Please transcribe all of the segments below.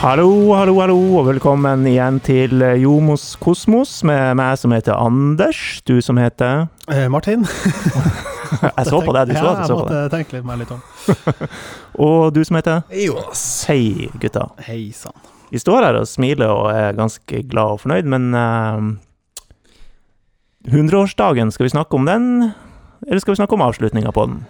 Hallo, hallo, hallo, og velkommen igjen til Jomos Kosmos med meg som heter Anders. Du som heter Eh, Martin? Jeg så på deg, du så ja, at jeg jeg så på måtte tenke litt meg litt om. Og du som heter Jonas. Hei, gutta. Hei sann. Vi står her og smiler og er ganske glad og fornøyd, men Hundreårsdagen, 100-årsdagen, skal vi snakke om den? Eller skal vi snakke om avslutninga på den?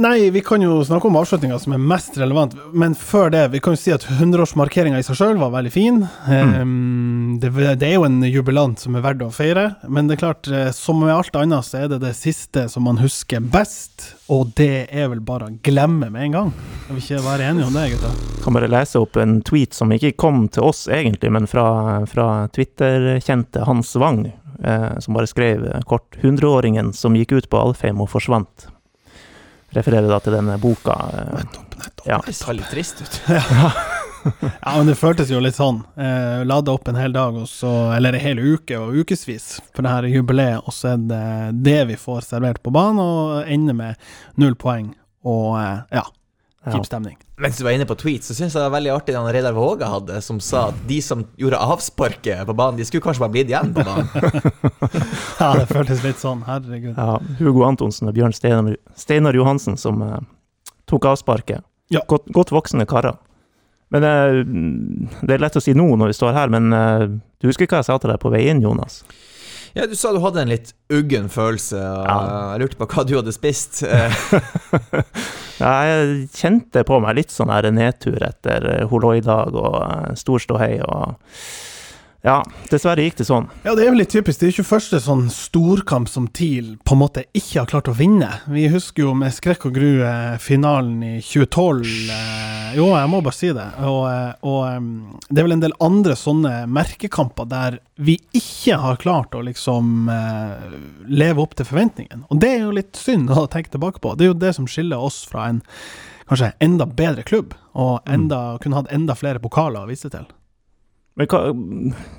Nei, vi kan jo snakke om avslutninga som er mest relevant, men før det, vi kan jo si at 100-årsmarkeringa i seg sjøl var veldig fin. Mm. Um, det, det er jo en jubilant som er verdt å feire, men det er klart, eh, som med alt annet, så er det det siste som man husker best, og det er vel bare å glemme med en gang. Skal vi ikke være enige om det, gutta? kan bare lese opp en tweet som ikke kom til oss egentlig, men fra, fra Twitter-kjente Hans Wang, eh, som bare skrev kort 100-åringen som gikk ut på Alfheim og forsvant'. Refererer da til denne boka. eh, Nettopp, nettopp. Ja. Det ser litt trist ut. Ja, men det føltes jo litt sånn. Eh, Lada opp en hel dag, og så, eller en hel uke og ukevis for det her jubileet, og så er det det vi får servert på banen, og ender med null poeng og eh, ja. Kjip stemning. Mens du var inne på tweets, så syns jeg det var veldig artig det han Reidar Våge hadde, som sa at de som gjorde avsparket på banen, de skulle kanskje bare blitt igjen på banen. Ja, det føltes litt sånn, herregud. Ja, Hugo Antonsen og Bjørn Steinar, Steinar Johansen som uh, tok avsparket. Ja. Godt, godt voksne karer. Men uh, Det er lett å si nå når vi står her, men uh, du husker hva jeg sa til deg på vei inn, Jonas? Ja, du sa du hadde en litt uggen følelse, Ja. jeg lurte på hva du hadde spist. Eh, Ja, jeg kjente på meg litt sånn her nedtur etter eh, Holoi-dag og eh, stor ståhei og Ja, dessverre gikk det sånn. Ja, det er jo litt typisk. Det er ikke første sånn storkamp som TIL på en måte ikke har klart å vinne. Vi husker jo med skrekk og gru eh, finalen i 2012. eh, Jo, jeg må bare si det. Og, eh, og det er vel en del andre sånne merkekamper der vi ikke har klart å liksom leve opp til forventningene. Og det er jo litt synd å tenke tilbake på. Det er jo det som skiller oss fra en kanskje enda bedre klubb, og enda, kunne hatt enda flere pokaler å vise til. Men hva,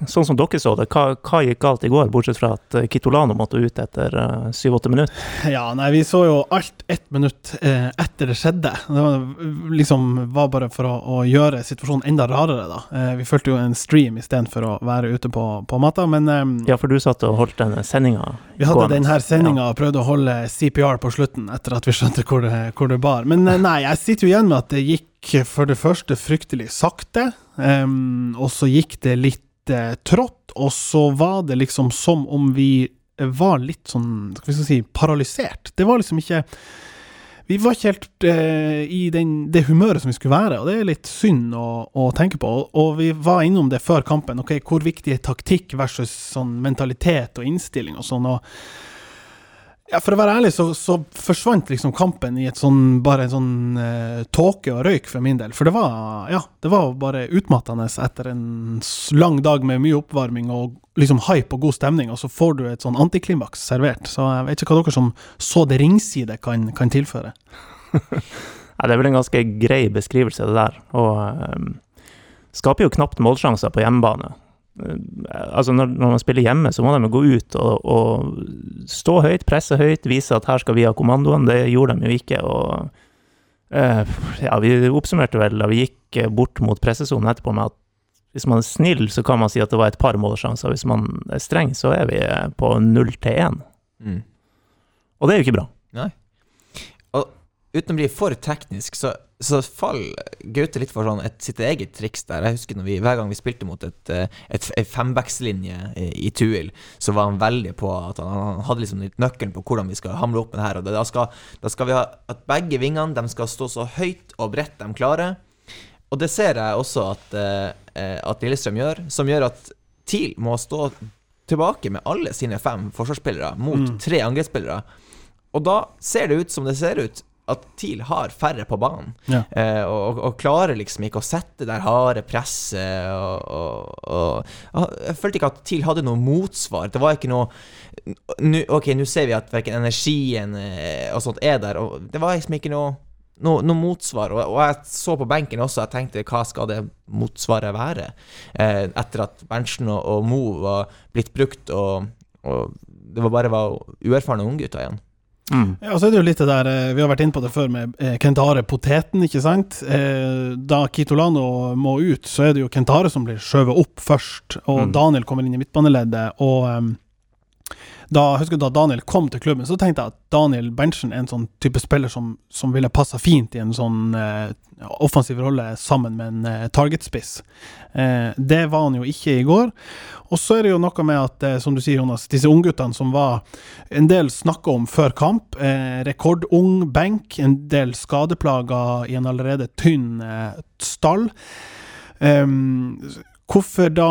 sånn som dere så det, hva, hva gikk galt i går, bortsett fra at eh, Kitolano måtte ut etter eh, syv-åtte minutter? Ja, nei, vi så jo alt ett minutt eh, etter det skjedde. Det var, liksom, var bare for å, å gjøre situasjonen enda rarere, da. Eh, vi fulgte jo en stream istedenfor å være ute på, på matta, men eh, Ja, for du satt og holdt denne sendinga vi hadde denne sendinga og prøvde å holde CPR på slutten etter at vi skjønte hvor det, hvor det bar. Men eh, nei, jeg sitter jo igjen med at det gikk for det første fryktelig sakte, em, og så gikk det litt uh, trått, og så var det liksom som om vi var litt sånn, skal vi si, paralysert. Det var liksom ikke Vi var ikke helt uh, i den, det humøret som vi skulle være, og det er litt synd å, å tenke på. Og vi var innom det før kampen. ok, Hvor viktig er taktikk versus sånn mentalitet og innstilling og sånn. og ja, For å være ærlig, så, så forsvant liksom kampen i et sånn, bare en sånn uh, tåke og røyk for min del. For det var ja, det var bare utmattende etter en lang dag med mye oppvarming og liksom hype og god stemning, og så får du et sånn antiklimaks servert. Så jeg vet ikke hva dere som så det ringside kan, kan tilføre. Ja, det er vel en ganske grei beskrivelse, det der. Og um, skaper jo knapt målsjanser på hjemmebane. Eh, altså når, når man spiller hjemme, så må de gå ut og, og stå høyt, presse høyt, vise at her skal vi ha kommandoen. Det gjorde de jo ikke. og uh, ja, Vi oppsummerte vel da vi gikk bort mot pressesonen etterpå med at hvis man er snill, så kan man si at det var et par målsjanser. Hvis man er streng, så er vi på null til én. mm. Og det er jo ikke bra. Uten å bli for teknisk, så, så faller Gaute litt for sånn et, sitt eget triks der. Jeg husker vi, Hver gang vi spilte mot et, eh, et, et fembackslinje i, i Tuil, så var han veldig på at han, han hadde liksom litt nøkkelen på hvordan vi skal hamle opp med det her. Og da, skal, da skal vi ha at begge vingene de skal stå så høyt og bredt de klarer. Og det ser jeg også at, eh, at Lillestrøm gjør, som gjør at TIL må stå tilbake med alle sine fem forsvarsspillere mot Mm. tre angrepsspillere. Og da ser det ut som det ser ut, at TIL har færre på banen. Ja. Eh, og, og klarer liksom ikke å sette det harde presset. Og, og, Jeg følte ikke at TIL hadde noe motsvar. Det var ikke noe nu, Ok, nå ser vi at verken energien eh, og sånt er der, og det var liksom ikke noe noe, noe motsvar, og, jeg så på benken også, jeg tenkte hva skal det motsvaret være? Eh, etter at Berntsen og, Mo var blitt brukt, og det var bare var uerfarne unggutter igjen. Mm. Ja, så er det jo litt det der eh, Vi har vært inne på det før med eh, Kentare Poteten, ikke sant? Eh, Da Kitolano må ut, så er det jo Kentare som blir skjøvet opp først, og Mm. Daniel kommer inn i midtbaneleddet. Og em, da, husker da Daniel kom til klubben, så tenkte jeg at Daniel Berntsen er en sånn type spiller som, som ville passa fint i en sånn eh, offensiv rolle sammen med en eh, targetspiss. Eh, det var han jo ikke i går. Og så er det jo noe med at, eh, som du sier, Jonas, disse ungguttene som var en del snakka om før kamp, eh, rekordung benk, en del skadeplager i en allerede tynn eh, stall. Ehm, hvorfor da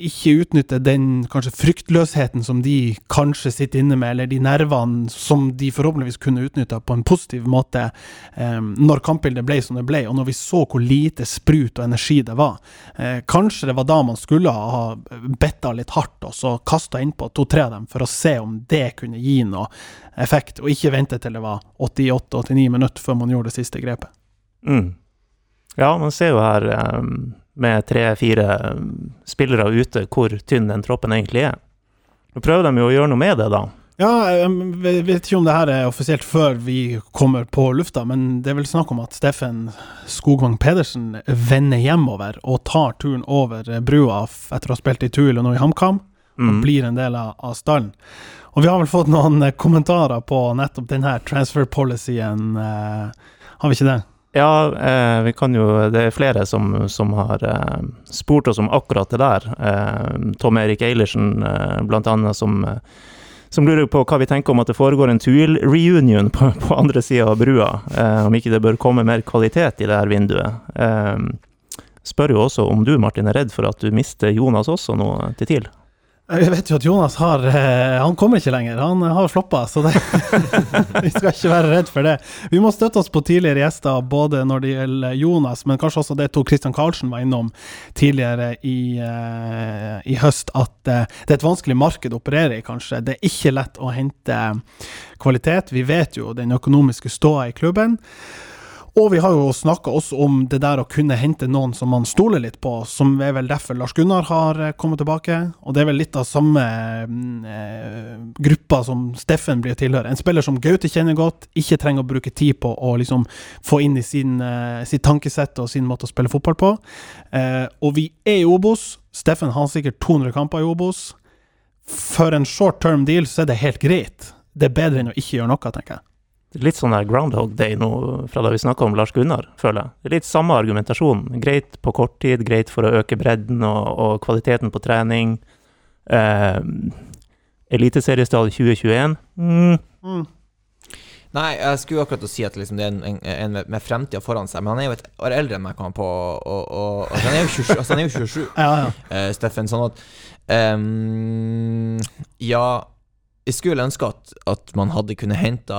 ikke utnytte den kanskje fryktløsheten som de kanskje sitter inne med, eller de nervene som de forhåpentligvis kunne utnytta på en positiv måte, ehm, når kampbildet ble som det ble, og når vi så hvor lite sprut og energi det var. Eh, kanskje det var da man skulle ha betta litt hardt og så kasta innpå to-tre av dem for å se om det kunne gi noe effekt, og ikke vente til det var 88-89 minutter før man gjorde det siste grepet. Mm. Ja, man ser jo her eh, med tre-fire spillere ute hvor tynn den troppen egentlig er. Nå prøver de jo å gjøre noe med det, da. Ja, jeg vet ikke om det her er offisielt før vi kommer på lufta, men det er vel snakk om at Steffen Skogvang Pedersen vender hjemover og tar turen over brua etter å ha spilt i Tuil og nå i HamKam, og Mm. blir en del av, av stallen. Og vi har vel fått noen eh, kommentarer på nettopp denne transfer policyen, eh, har vi ikke det? Ja, eh, vi kan jo Det er flere som, som har eh, spurt oss om akkurat det der. Eh, Tom Erik Eilertsen, eh, blant annet, som, eh, som lurer på hva vi tenker om at det foregår en Tuil-reunion på, på andre sida av brua. Eh, om ikke det bør komme mer kvalitet i det her vinduet. Eh, spør jo også om du, Martin, er redd for at du mister Jonas også nå til TIL? Jeg vet jo at Jonas har eh, Han kommer ikke lenger, han har floppa, så det, vi skal ikke være redd for det. Vi må støtte oss på tidligere gjester, både når det gjelder Jonas, men kanskje også det tok Christian Karlsen var innom tidligere i, eh, i høst, at eh, det er et vanskelig marked å operere i, kanskje. Det er ikke lett å hente kvalitet. Vi vet jo den økonomiske ståa i klubben. Og vi har jo snakka også om det der å kunne hente noen som man stoler litt på, som er vel derfor Lars Gunnar har eh, kommet tilbake. Og det er vel litt av samme mm, eh, gruppa som Steffen blir tilhører. En spiller som Gaute kjenner godt, ikke trenger å bruke tid på å liksom få inn i sin, eh, sitt tankesett og sin måte å spille fotball på. Eh, og vi er i Obos. Steffen har sikkert 200 kamper i Obos. For en short term deal så er det helt greit. Det er bedre enn å ikke gjøre noe, tenker jeg. Litt sånn der Groundhog Day nå fra da vi snakka om Lars Gunnar, føler jeg. Det er litt samme argumentasjon. Greit på kort tid, greit for å øke bredden og, og kvaliteten på trening. Eh, Eliteseriestall 2021? Mm. Mm. Nei, jeg skulle akkurat å si at liksom det er en, en, en med, fremtida foran seg, men han er jo et år eldre enn meg, kom jeg på, og, og, og han, er jo 27, altså han er jo 27, Ja, ja. eh, Steffen. Sånn at um, Ja, jeg skulle ønske at, at man hadde kunnet hente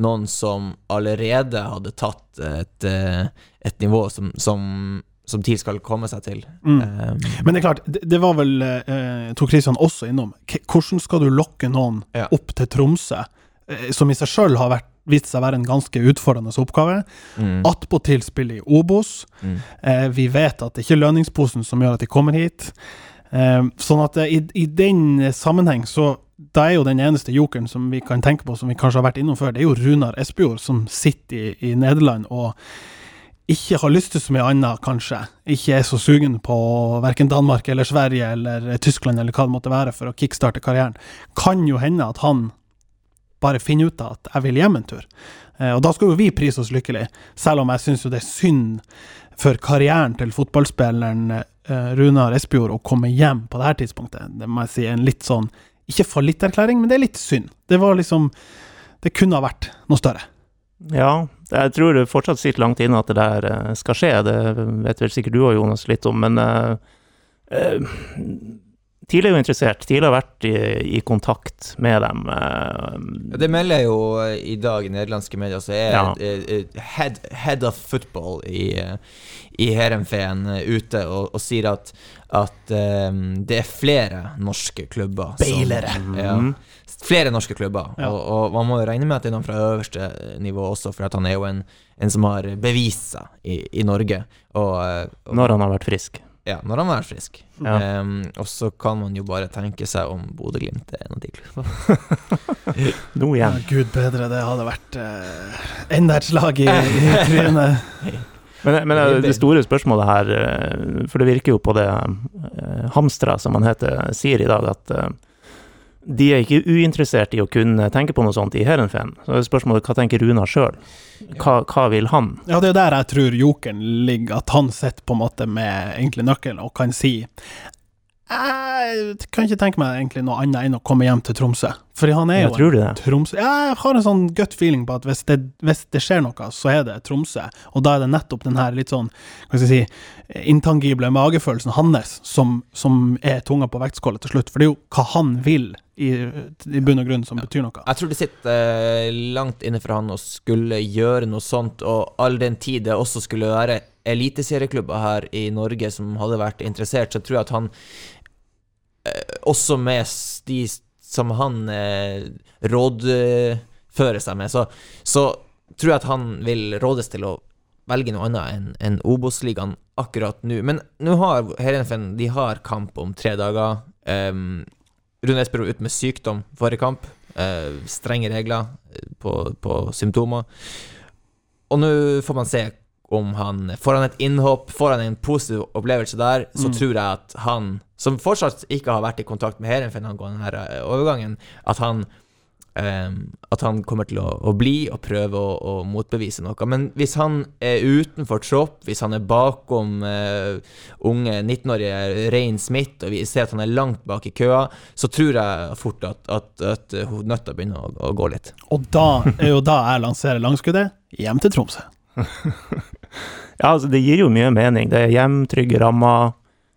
noen som allerede hadde tatt et, eh, et nivå som, som, som TIL skal komme seg til. Mm. Ehm, Men det er klart, det, det var vel eh, Tor Kristian også innom. K hvordan skal du lokke noen Ja. opp til Tromsø, eh, som i seg sjøl har vært, vist seg å være en ganske utfordrende oppgave? mm, Attpåtil spille i Obos. mm. Eh, vi vet at det ikke er lønningsposen som gjør at de kommer hit. Eh, sånn at eh, i, i den sammenheng så da er jo den eneste jokeren som vi kan tenke på, som vi kanskje har vært innom før, det er jo Runar Espejord, som sitter i, i Nederland og ikke har lyst til så mye annet, kanskje. Ikke er så sugen på verken Danmark eller Sverige eller Tyskland eller hva det måtte være for å kickstarte karrieren. Kan jo hende at han bare finner ut av at jeg vil hjem en tur. Eh, og da skal jo vi prise oss lykkelig, selv om jeg syns jo det er synd for karrieren til fotballspilleren eh, Runar Espejord å komme hjem på det her tidspunktet. Det må jeg si er en litt sånn Ikke fallitterklæring, men det er litt synd. Det var liksom Det kunne ha vært noe større. Ja, jeg tror det fortsatt sitter langt inne at det der eh, skal skje. Det vet vel sikkert du og Jonas litt om, men uh, TIL er jo interessert. Tidligere har vært i, i kontakt med dem. eh, Ja, Det melder jo eh, i dag i nederlandske medier, så er Ja. head, head of football i, eh, i Heerenveen ute og, og sier at, at um, det er flere norske klubber som- Beilere. Ja, Mhm. flere norske klubber. Og, og man må jo regne med at det er noen fra øverste nivå også, for han er jo en, en som har bevist seg i, i Norge. Og Når han har vært frisk. Ja, når han er frisk. Ja. Um, og så kan man jo bare tenke seg om Bodø-Glimt er en av de klubbene. Nå Ja, igjen. Gud bedre, det hadde vært uh, enda et slag i, i trynet. Men, men eh, det store spørsmålet her, eh, for det virker jo på det uh, Hamstra, som han heter, sier i dag, at eh, de er ikke uinteressert i å kunne tenke på noe sånt i Heerenveen. Så er spørsmålet hva tenker Runar sjøl? Hva, hva vil han? Ja, det er der jeg tror jokeren ligger, at han sitter på en måte med egentlig nøkkelen og kan si Jeg kan ikke tenke meg egentlig noe annet enn å komme hjem til Tromsø. Fordi han er jo tror du det? en Tromsø Jeg har en sånn gut feeling på at hvis det, hvis det skjer noe, så er det Tromsø. Og da er det nettopp den her litt sånn, hva skal jeg si, intangible magefølelsen hans som, som er tunga på vektskålet til slutt. For det er jo hva han vil, i, i bunn og grunn, som betyr noe. Jeg tror det sitter eh, langt inne for han å skulle gjøre noe sånt, og all den tid det også skulle være eliteserieklubber her i Norge som hadde vært interessert, så tror jeg at han eh, også med de som han eh, rådfører seg med, så, så tror jeg at han vil rådes til å velge noe annet enn en Obos-ligaen akkurat nå. Men nå har Heerenveen De har kamp om tre dager. Um, Rune Espero ut med sykdom forrige kamp. Eh, strenge regler eh, på, på symptomer. Og nå får man se om han Får han et innhopp, får han en positiv opplevelse der, så Mm. tror jeg at han, som fortsatt ikke har vært i kontakt med Heerenveen angående denne eh, overgangen, at han eh, At han kommer til å, å bli og prøve å, å motbevise noe. Men hvis han er utenfor tropp, hvis han er bakom uh, unge 19-årige Rein Smith, og vi ser at han er langt bak i køa, så tror jeg fort at, at, at nøtta begynner å, å gå litt. Og da er jo da jeg lanserer langskuddet hjem til Tromsø. Ja, altså, det gir jo mye mening. Det er hjem, trygge rammer.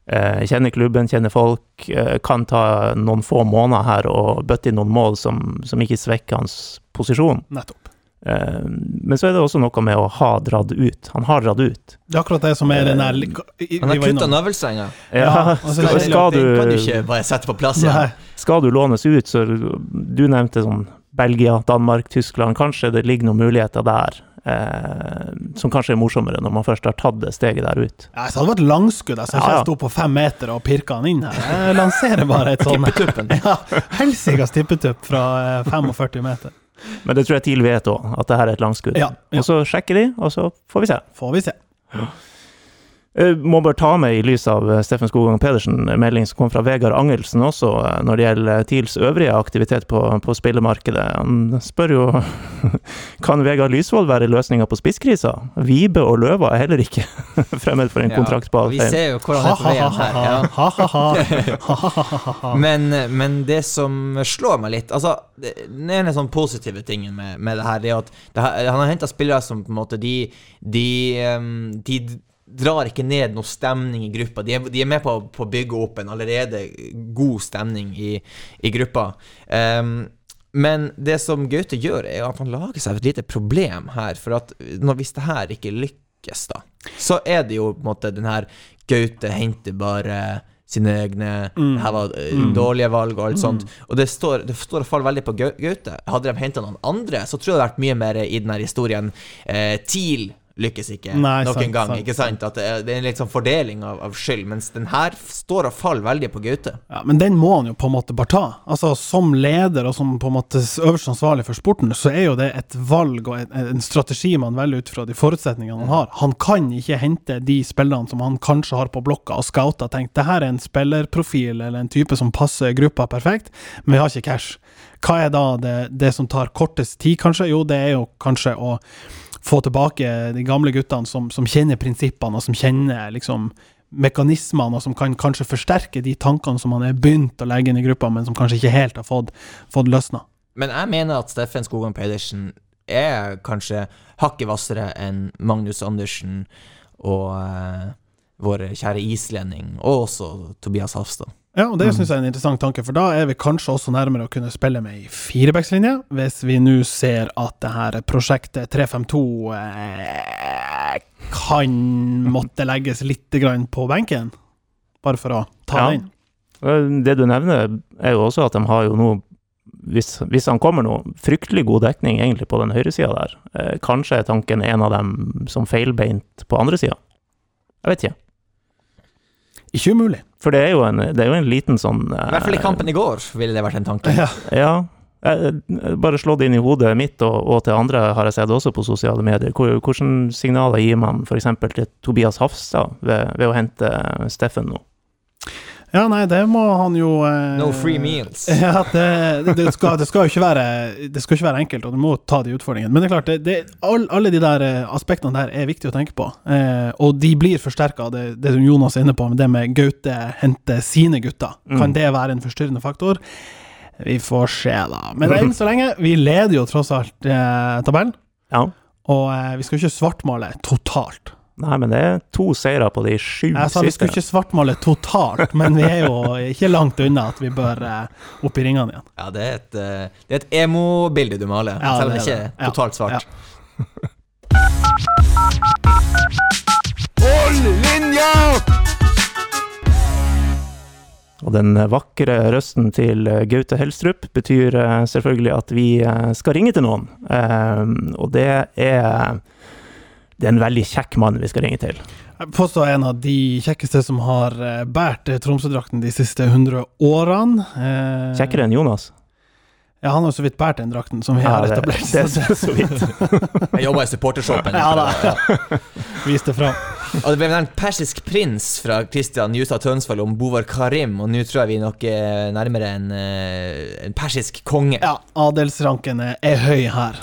Eh, kjenner klubben, kjenner folk. Eh, kan ta noen få måneder her og bøtte inn noen mål som, som ikke svekker hans posisjon. Nettopp. Eh, men så er det også noe med å ha dratt ut. Han har dratt ut. Det er akkurat det som er den der Han har kutta innom. Ja, Ja, altså, skal, skal, du, kan du du, ikke bare sette på plass igjen. Nei. skal du lånes ut, så Du nevnte sånn Belgia, Danmark, Tyskland. Kanskje det ligger noen muligheter der eh, som kanskje er morsommere når man først har tatt det steget der ut. Ja, så hadde det vært langskudd. Altså, Ja, jeg ja. sto på fem meter og pirka han inn her. Jeg lanserer bare et sånt Tippetuppen. ja, helsikas tippetupp fra eh, 45 meter. Men det tror jeg TIL vet òg, at det her er et langskudd. Ja, ja. Og så sjekker de, og så får vi se. Får vi se. Eh, Må bare ta med, i lys av eh, Steffen Skogang Pedersen, en melding som kom fra Vegard Angelsen også, eh, når det gjelder TILs øvrige aktivitet på, på spillemarkedet. Han spør jo kan Vegard Lysvold være løsninga på spisskrisa. Vibe og Løva er heller ikke fremmed for en Ja, kontrakt på Vi ser jo hvordan det er på veien her. Ja. Men, men det som slår meg litt Altså, det- den ene sånn positive tingen med, med det her, det er at det her, han har henta spillere som på en måte De, de, de drar ikke ned noe stemning i gruppa. De er, de er med på, på å bygge opp en allerede god stemning i, i gruppa. Um, men det som Gaute gjør, er at han lager seg et lite problem her. For at når, hvis det her ikke lykkes, da, så er det jo på en måte den her Gaute henter bare sine egne Mm. Her var eh, Mm. dårlige valg og alt Mm. sånt. Og det står, det står og faller veldig på Gaute. Hadde de henta noen andre, så tror jeg det hadde vært mye mer i den her historien. Eh, TIL lykkes ikke Nei, noen sant, gang, sant, ikke sant? At det er, det er en litt sånn fordeling av, av skyld, mens den her står og faller veldig på Gaute. Ja, men den må han jo på en måte bare ta. Altså Som leder og som på en måte øverst ansvarlig for sporten, så er jo det et valg og en, en strategi man velger ut fra de forutsetningene han har. Han kan ikke hente de spillerne som han kanskje har på blokka og scouta og tenkt det her er en spillerprofil eller en type som passer gruppa perfekt, men vi har ikke cash. Hva er da det, det som tar kortest tid, kanskje? Jo, det er jo kanskje å få tilbake de gamle guttene som, som kjenner prinsippene, og som kjenner liksom mekanismene, og som kan kanskje forsterke de tankene som han er begynt å legge inn i gruppa, men som kanskje ikke helt har fått, fått løsna. Men jeg mener at Steffen Skogan Pedersen er kanskje hakket hvassere enn Magnus Andersen og eh, vår kjære islending, og også Tobias Hafstad. Ja, og det syns jeg er en interessant tanke, for da er vi kanskje også nærmere å kunne spille med ei firebackslinje, hvis vi nå ser at det her prosjektet 352 eh, kan måtte legges litt grann på benken, bare for å ta Ja. den. Eh, Det du nevner, er jo også at de har jo nå hvis, hvis han kommer nå, fryktelig god dekning egentlig på den høyresida der. Eh, kanskje er tanken en av dem som feilbeint på andre sida. Jeg vet ikke. Ikke umulig. For det er jo en, det er jo en liten sånn I hvert fall i kampen i går ville det vært en tanke. Ja. Ja. eh, Bare slå det inn i hodet mitt og, og til andre, har jeg sett også på sosiale medier. Hvilke signaler gir man f.eks. til Tobias Hafstad ved, ved å hente Steffen nå? Ja, nei, det må han jo eh, No free meals. Ja, det, det, skal, det skal jo ikke være Det skal ikke være enkelt, og du må ta de utfordringene. Men det er klart, det, det, all, alle de der eh, aspektene der er viktige å tenke på. Eh, og de blir forsterka av det, det som Jonas er inne på, med det med Gaute henter sine gutter. Mm. Kan det være en forstyrrende faktor? Vi får se, da. Men enn så lenge, vi leder jo tross alt eh, tabellen. Ja. Og eh, vi skal ikke svartmale totalt. Nei, men det er to seire på de sju Jeg sa vi skulle ikke svartmale totalt, men vi er jo ikke langt unna at vi bør eh, opp i ringene igjen. Ja, det er et, eh, det er et emo-bilde du maler, Ja, selv om det det er ikke totalt svart. Ja. totalt svart. Og den vakre røsten til eh, Gaute Helstrup betyr selvfølgelig at vi skal ringe til noen. Eh, Og det er Det er en veldig kjekk mann vi skal ringe til. Jeg påstår en av de kjekkeste som har eh, båret eh, Tromsø-drakten de siste 100 årene. Eh, Kjekkere enn Jonas. Ja, han har jo så vidt båret den drakten som vi har det, etablert. det er så vidt. Jeg jobba i supportershopen. Ja da. Vis det fram. Og det ble nevnt persisk prins fra Kristian Justad Tønsvold om Bovar Karim, og nå tror jeg vi nok er nærmere en, eh, en persisk konge. Ja, adelsranken er- er høy her.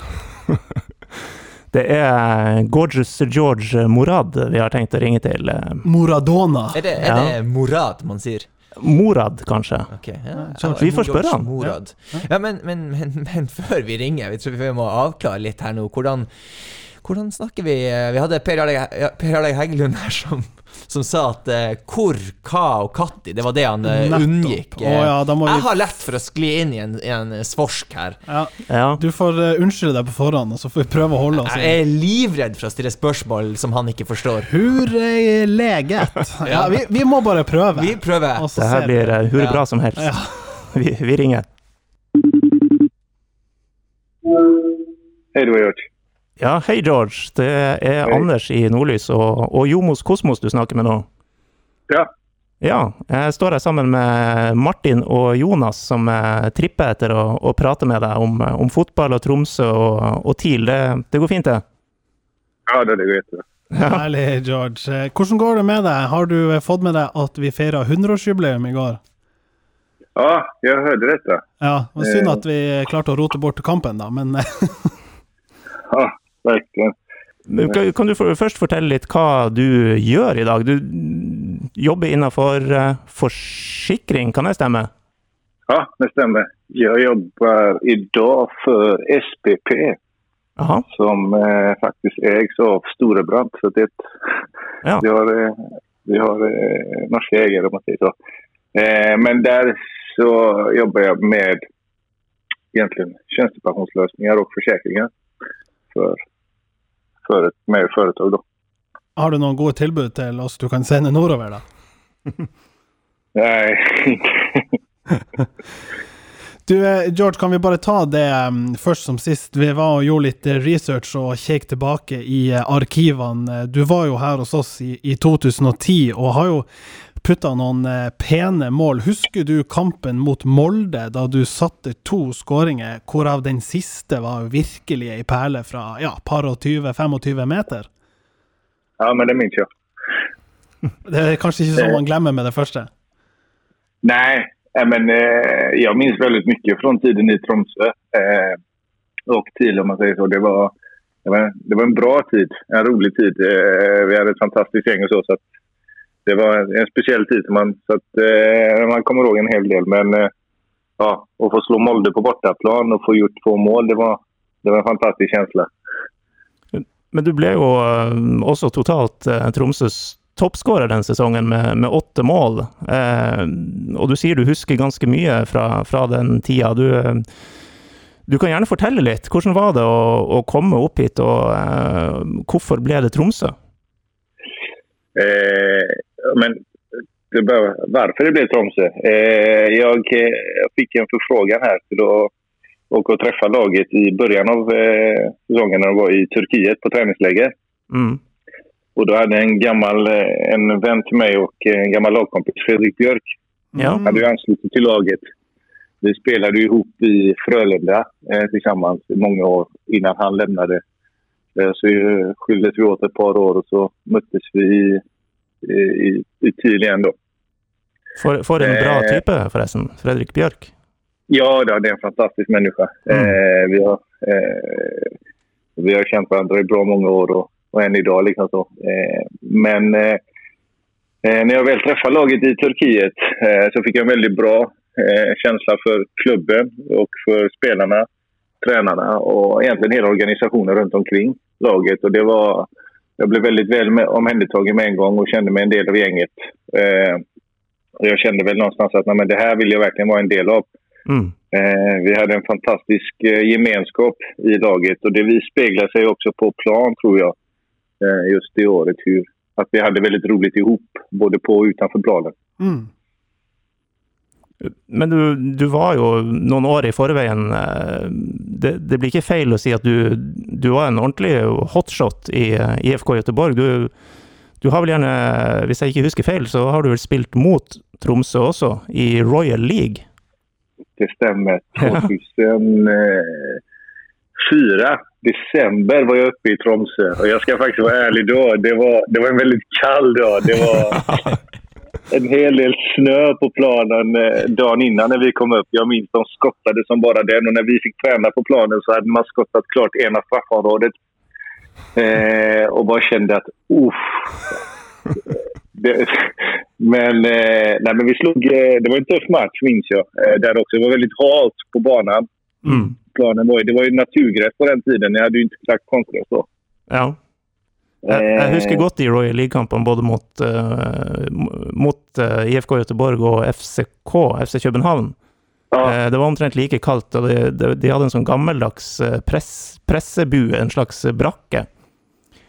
Det er Gorgeous George Morad vi har tenkt å ringe til. Moradona. Er det, er det Morad man sier? Morad, kanskje. Okay, ja. Vi får spørre han. Ja, men, men, men, men før vi ringer, vi tror vi må avklare litt her nå. Hvordan, hvordan snakker vi Vi hadde Per Jarleg ja, Heggelund her som, som sa at uh, hvor, hva og katti, det var det han uh, unngikk. Oh, ja, da må vi- Jeg har lett for å skli inn i en, i en svorsk her. Ja, Ja. du får uh, unnskylde deg på forhånd, og så får vi prøve å holde oss Jeg er livredd for å stille spørsmål som han ikke forstår. Hurleget. Ja, vi, vi må bare prøve. Vi prøver. Det her blir uh, hurre bra Ja. som helst. Ja. Vi, vi ringer. Hei, du har George. Ja, hei George. Det er Hei. Anders i Nordlys og, og Jomos Kosmos du snakker med nå. Ja, Ja, jeg står her sammen med Martin og Jonas som tripper etter å, å prate med deg om, om fotball og Tromsø og, og TIL. Det, det går fint, det? ja det går jättebra. Herlig, George. Eh, Hvordan går det med deg? Har du eh, fått med deg at vi feira 100-årsjubileum i går? Ja, jeg hørte dette. Ja, det var synd Eh. at vi klarte å rote bort kampen, da, men Ja, verkligen. Kan, kan du for, først fortelle litt hva du gjør i dag? Du jobber innenfor eh, forsikring, kan det stemme? Ja, det stemmer. Jeg jobber i dag for SPP Aha. som eh, faktisk eies av Storebrand. Så det Ja. vi har, eh, vi har eh, norske eiere, om man säger så. Eh, men der så jobber jeg med egentlig tjenestepensjonsløsninger og forsikringer för, för et med företag. da. har du noen gode tilbud til oss du kan sende nordover, da? Nei. Du, eh, George, kan vi bare ta det em, først som sist? Vi var og gjorde litt eh, research og kjekk tilbake i eh, arkivene. Du var jo her hos oss i, i 2010 og har jo putta noen eh, pene mål. Husker du kampen mot Molde, da du satte to skåringer, hvorav den siste var virkelig ei perle fra ja, par og 20-25 meter? ja, men det minns jag. Det er kanskje ikke sånn man glemmer med det første? Nei, nej, men eh, jag minns veldig mye fra tiden i Tromsø eh, och till om man sier så. Det var, det, var, en bra tid, en rolig tid. Eh, vi hadde et fantastisk gjeng. og så. så det var en, spesiell tid. Man, så at, eh, man kommer ihåg en hel del. Men eh, ja, å få slå Molde på bortaplan og få gjort få mål, det var, det var en fantastisk følelse. Men du ble jo eh, også totalt eh, Tromsøs toppskårer den sesongen med, med åtte mål. Eh, og du sier du husker ganske mye fra, fra den tida. Du, eh, du kan gjerne fortelle litt. Hvordan var det å, å komme opp hit, og eh, hvorfor ble det Tromsø? Eh, men det bör, varför det blev Tromsø? Eh, jag eh, fick en förfrågan här till att åka och träffa laget i början av eh, säsongen när de var i Turkiet på träningsläger. Mm. Och då hade en gammal eh, en vän till mig och en gammal lagkompis, Fredrik Björk, Han hade ju anslutit till laget. Vi spelade ihop i Frölunda eh, tillsammans i många år innan han lämnade. Eh, så eh, skildes vi åt ett par år och så möttes vi i, i, i, i TIL igen då. For, for en bra Eh. type, forresten. Fredrik Bjørk. Ja, det är en fantastisk människa. Mm. Eh, vi, har, eh, vi har känt varandra i bra många år och, och än idag. Liksom så. Eh, men eh, eh, när jag väl träffade laget i Turkiet eh, så fick jag en väldigt bra eh, känsla för klubben och för spelarna, tränarna och egentligen hela organisationen runt omkring laget. Och det var, jag blev väldigt väl med, omhändertagen med en gång och kände mig en del av gänget. Eh, och jag kände väl någonstans att nej, men det här vill jag verkligen vara en del av. Mm. Eh, vi hade en fantastisk eh, gemenskap i laget och det vi speglar sig också på plan tror jag. Eh, just det året. Hur, att vi hade väldigt roligt ihop, både på och utanför planen. Mm. Men du, du var jo noen år i forveien eh, det, det blir ikke feil å si at du, du var en ordentlig hotshot i eh, IFK Göteborg. Du, du har vel gjerne, hvis jeg ikke husker feil, så har du vel spilt mot Tromsø også, i Royal League? Det stemmer. Ja. 2004, december, var jeg oppe i Tromsø. Og jeg skal faktisk være ærlig da, Det var, det var en veldig kall dag. Det var en hel del snö på planen eh, dagen innan när vi kom upp. Jag minns de skottade som bara den. Och när vi fick träna på planen så hade man skottat klart ena straffområdet. Eh, och bara kände att uff. Det, men, eh, nej, men vi slog... Eh, det var en tuff match, minns jag. Eh, där också. Det var väldigt halt på banan. Mm. Planen var, det var ju naturgräs på den tiden. Jag hade ju inte lagt konstgräs då. Ja. Jeg, jeg husker godt de Royal League-kampene både mot, uh, mot uh, IFK Göteborg og FCK, FC København. Ja, Eh, Det var omtrent like kaldt, og de, de, de hadde en sånn gammeldags eh, press, pressebue, en slags brakke,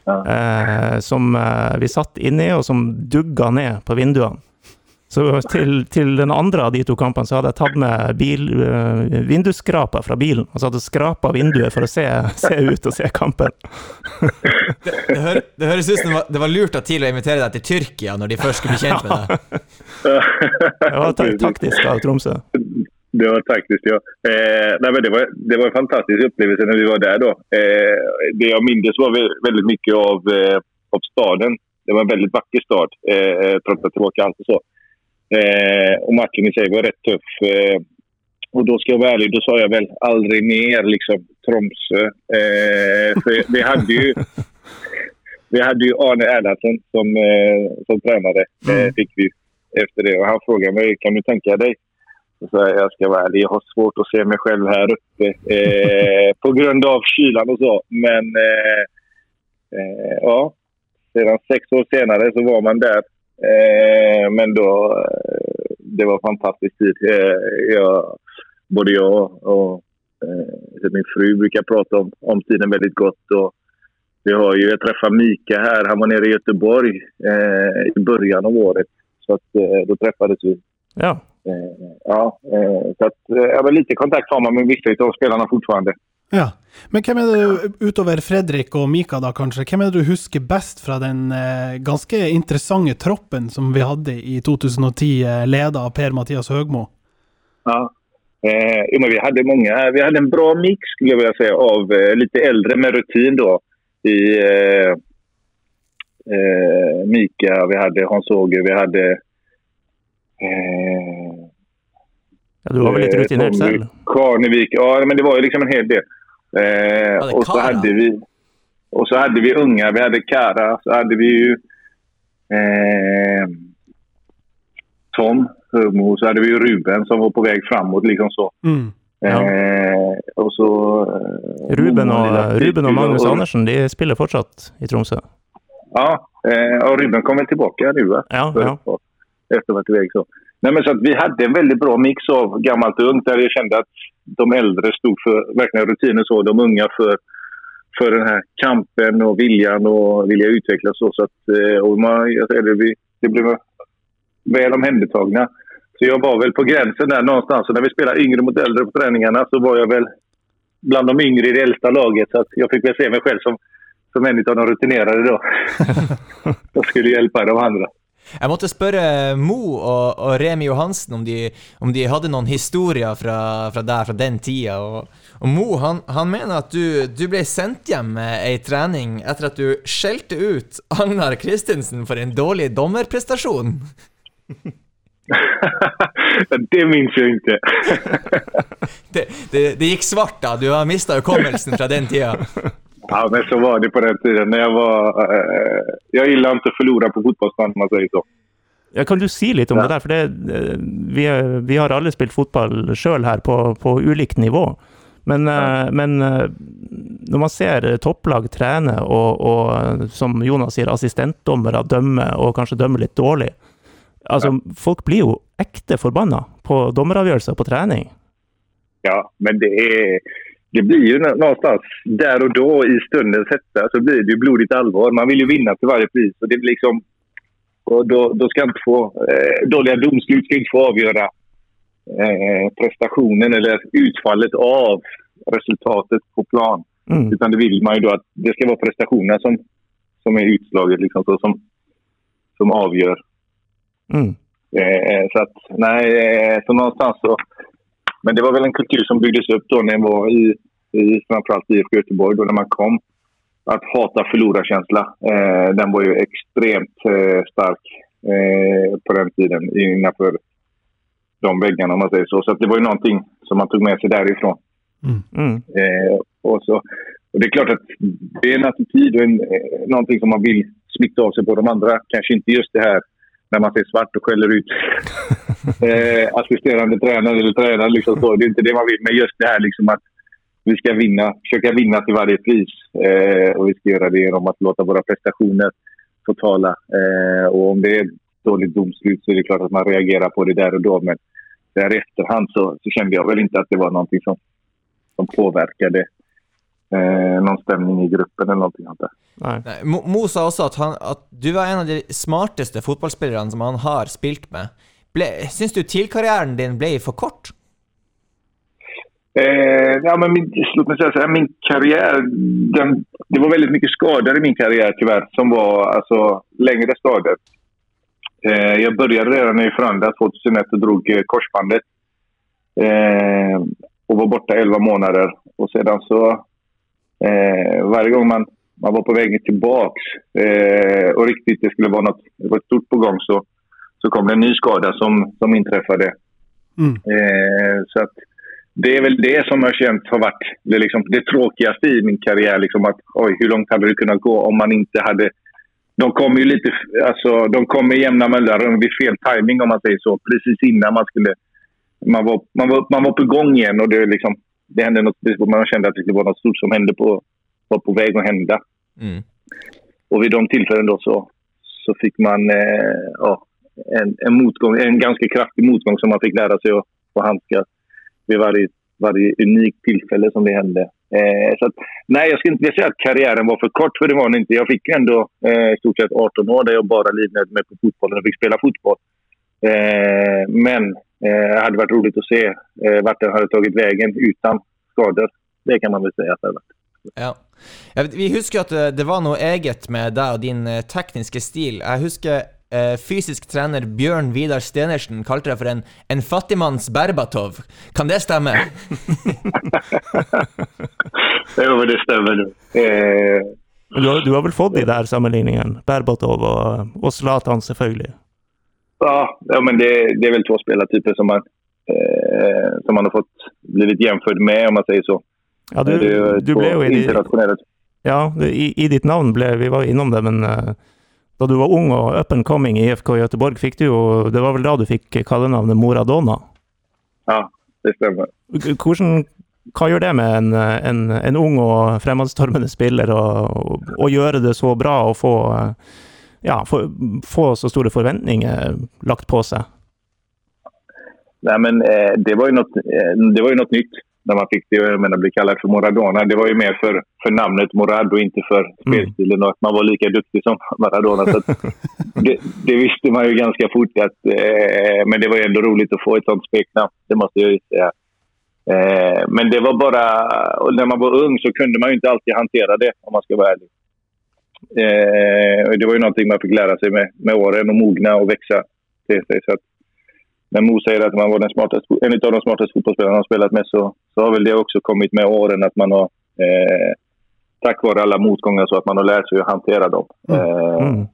Ja. eh, som eh, vi satt inni, og som dugga ned på vinduene. Så til, til den andre av de to kampene så hadde jeg tatt med bil, eh, vindusskraper fra bilen, og så hadde skrapa vinduet for å se, se ut og se kampen. Det, det, hør, det høres ut som det var, det var lurt av TIL å invitere deg til Tyrkia når de først skulle bli kjent med deg. Det var ta taktisk av Tromsø. Det var taktisk, ja. Eh, nei, men det, var, det var en fantastisk opplevelse når vi var der. da. Eh, det jeg minnes, var veldig mye mycket av, eh, av staden. Det var en veldig vakker stad, eh, tross at det var kallt och så. Eh, och matchen i sig var rätt tuff. Eh, och då ska jag vara ärlig, då sa jag väl aldrig mer liksom Tromsö. Eh, för vi hade ju vi hade ju Arne Erlandsson som, eh, som tränare. Eh, fick vi efter det. Och han frågade mig, kan du tänka dig så sa jag, jag ska vara ärlig, jag har svårt att se mig själv här uppe eh, på grund av kylan och så. Men eh, eh, ja, sedan sex år senare så var man där. Eh, men då, eh, det var fantastisk tid. Eh, jag, både jag och eh, min fru brukar prata om, om tiden väldigt gott. Och vi har ju, jag träffade Mika här, han var nere i Göteborg eh, i början av året. Så att, eh, då träffades vi Ja. Eh, ja, eh, så att, jag lite kontakt har man med vissa av spelarna fortfarande. Ja. Men hvem er det, utover Fredrik og Mika da kanskje, hvem er det du husker best fra den eh, ganske interessante troppen som vi hadde i 2010, eh, leda av Per-Mathias Høgmo? Ja. Eh, jo, men vi hadde mange. vi hadde en bra mix skulle jeg vilja säga av eh, litt eldre med rutin da, i eh, eh, Mika, vi hadde Hans-Åge, vi hadde eh, ja, du var vel litt rutinert selv? Karnevik. Ja, men det var jo liksom en hel del. Eh, Ja, och, så hadde hade vi, och så hade vi unga. Vi hade Kara, så hade vi ju eh, Tom Högmo, så hade vi ju Ruben som var på väg framåt. liksom så. Mm. Ja. Eh, og så eh, Ruben og, Ruben og Magnus Andersen de spiller fortsatt i Tromsø. Ja, eh, og Ruben kommer tilbake nå. nu va? Ja, ja. Etter tag. Efter att ha varit iväg så. Nej, men så att vi hade en väldigt bra mix av gammalt och ungt där jag kände att de äldre stod för verkligen rutiner så, de unga för, för den här kampen och viljan och vilja utvecklas så. så att, eh, och man, jag säger det, vi, det blev väl omhändertagna. Så jag var väl på gränsen där någonstans. Och när vi spelade yngre mot äldre på träningarna så var jag väl bland de yngre i det äldsta laget. Så att jag fick väl se mig själv som, som en av de rutinerade då. jag skulle hjälpa de andra. Jeg måtte spørre Mo og, og Remi Johansen om de, om de hadde noen historier fra, fra der, fra den tida. Og, og Mo han, han, mener at du, du ble sendt hjem ei trening etter at du skjelte ut Agnar Kristinsen for en dårlig dommerprestasjon. det minns jeg ikke. det, det, det, gikk svart da, du har mista hukommelsen fra den tida. Ja, men så var det på den tiden. Jeg var, eh, jag gillar inte att förlora på fotbollsplan, om man säger så. Ja, kan du si litt om ja. det der? For det, eh, vi, vi, har alle spilt fotball sjøl her, på, på, ulikt nivå. Men, ja. Eh, men, eh, når man ser topplag trene, og, og som Jonas sier, assistentdommere dømme, og kanskje dømme litt dårlig Altså, ja. Folk blir jo ekte forbanna på dommeravgjørelser på trening. Ja, men det er det blir ju någonstans där och då i stundens hetta så blir det ju blodigt allvar. Man vill ju vinna till varje pris. Och det blir liksom, och då, då ska inte få, eh, dåliga domslut ska inte få avgöra eh, prestationen eller utfallet av resultatet på plan. Mm. Utan det vill man ju då att det ska vara prestationen som, som är utslaget, liksom, så, som, som avgör. Mm. Eh, så att, nej, eh, så någonstans så men det var väl en kultur som byggdes upp då när jag var i, i framförallt IFK Göteborg, då när man kom. Att hata förlorarkänsla, eh, den var ju extremt eh, stark eh, på den tiden innanför de väggarna om man säger så. Så det var ju någonting som man tog med sig därifrån. Mm. Mm. Eh, och, så, och det är klart att det är en attityd och en, eh, någonting som man vill smitta av sig på de andra. Kanske inte just det här när man ser svart och skäller ut eh, assisterande tränare eller tränare. Liksom så. Det är inte det man vill. Men just det här liksom att vi ska vinna, försöka vinna till varje pris. Eh, och vi ska göra det genom att låta våra prestationer få tala. Eh, och om det är dåligt domslut så är det klart att man reagerar på det där och då. Men där i efterhand så, så kände jag väl inte att det var någonting som, som påverkade eh, någon stämning i gruppen eller någonting sånt där. Nei. Mo, Mo sa også at, han, at, du var en av de smarteste fotballspillerne som han har spilt med. Ble, syns du TIL-karrieren din ble for kort? Eh, ja, men min, säga så min karriär, den, det var veldig mye skador i min karriär tyvärr, som var alltså, längre skador. Eh, jag började redan i Frölunda 2001 och drog eh, korsbandet. Eh, och var borta 11 månader. Och sedan så eh, varje gång man, man var på vei tillbaks eh, och riktigt det skulle vara något, det var stort på gång så, så kom det en ny skada som, som inträffade. Mm. Eh, så att det är väl det som jag känt har varit det, liksom, det tråkigaste i min karriär. Liksom att, oj, hur långt hade det kunnat gå om man inte hade... De kom ju lite... Alltså, de kom med jämna mellanrum vid fel timing om man säger så. Precis innan man skulle... Man var, man var, man var på gång igen och det liksom det hände något, man kände att det var något stort som hände på, var på väg att hända. Mm. Och vid de tillfällen så, så fick man eh, ja, en, en, motgång, en ganska kraftig motgång som man fick lära sig att, att handskas vid varje, varje unikt tillfälle som det hände. Eh, så att, nej, jag skal inte säga att karriären var för kort, för det var den inte. Jag fick ändå eh, i stort sett 18 år där jag bara livnärde mig på fotbollen och fick spela fotboll. Eh, men det eh, hade varit roligt att se eh, vart den hade tagit vägen utan skador. Det kan man väl säga att det har varit. Ja. Vi husker at eh, det var noe eget med deg og din tekniske stil. Jeg husker eh, fysisk trener Bjørn Vidar Stenersen kalte deg for en, en fattigmanns Berbatov. Kan det stemme? jo, det stemmer. Eh... Du, har, du har vel fått de der sammenligningene? Berbatov og, og Zlatan, selvfølgelig? Ja, ja men det, det, er vel to spillertyper som man, eh, som man har fått blitt jämförd med om man sier så. Ja, du, du ble jo i, ja, i, i, ditt navn ble Vi var innom det, men uh, da du var ung og up and coming i IFK Göteborg, fikk du jo Det var vel da du fikk kallenavnet Moradona? Ja, det stemmer. Hvordan, hva gjør det med en, en, en ung og fremadstormende spiller å gjøre det så bra og få uh, ja, få, få, så store forventninger lagt på seg? Nei, men, eh, det, var jo eh, det var jo noe nytt när man fick det, jag menar, bli kallad för Maradona. Det var ju mer för, för namnet Morad och inte för mm. spelstilen och att man var lika duktig som Maradona. Så det, det, visste man ju ganska fort. Att, eh, men det var ändå roligt att få ett sånt smeknamn, det måste jag ju säga. Eh, men det var bara, när man var ung så kunde man ju inte alltid hantera det om man ska vara ärlig. Eh, det var ju någonting man fick lära sig med, med åren och mogna och växa till sig. Så att, när Mo säger att man var den smartaste, en av de smartaste fotbollsspelarna han spelat med så, så har vel det også kommet med årene at man har eh, Takk vare alle motganger, så at man har lært seg å hantera dem. Eh, Mm.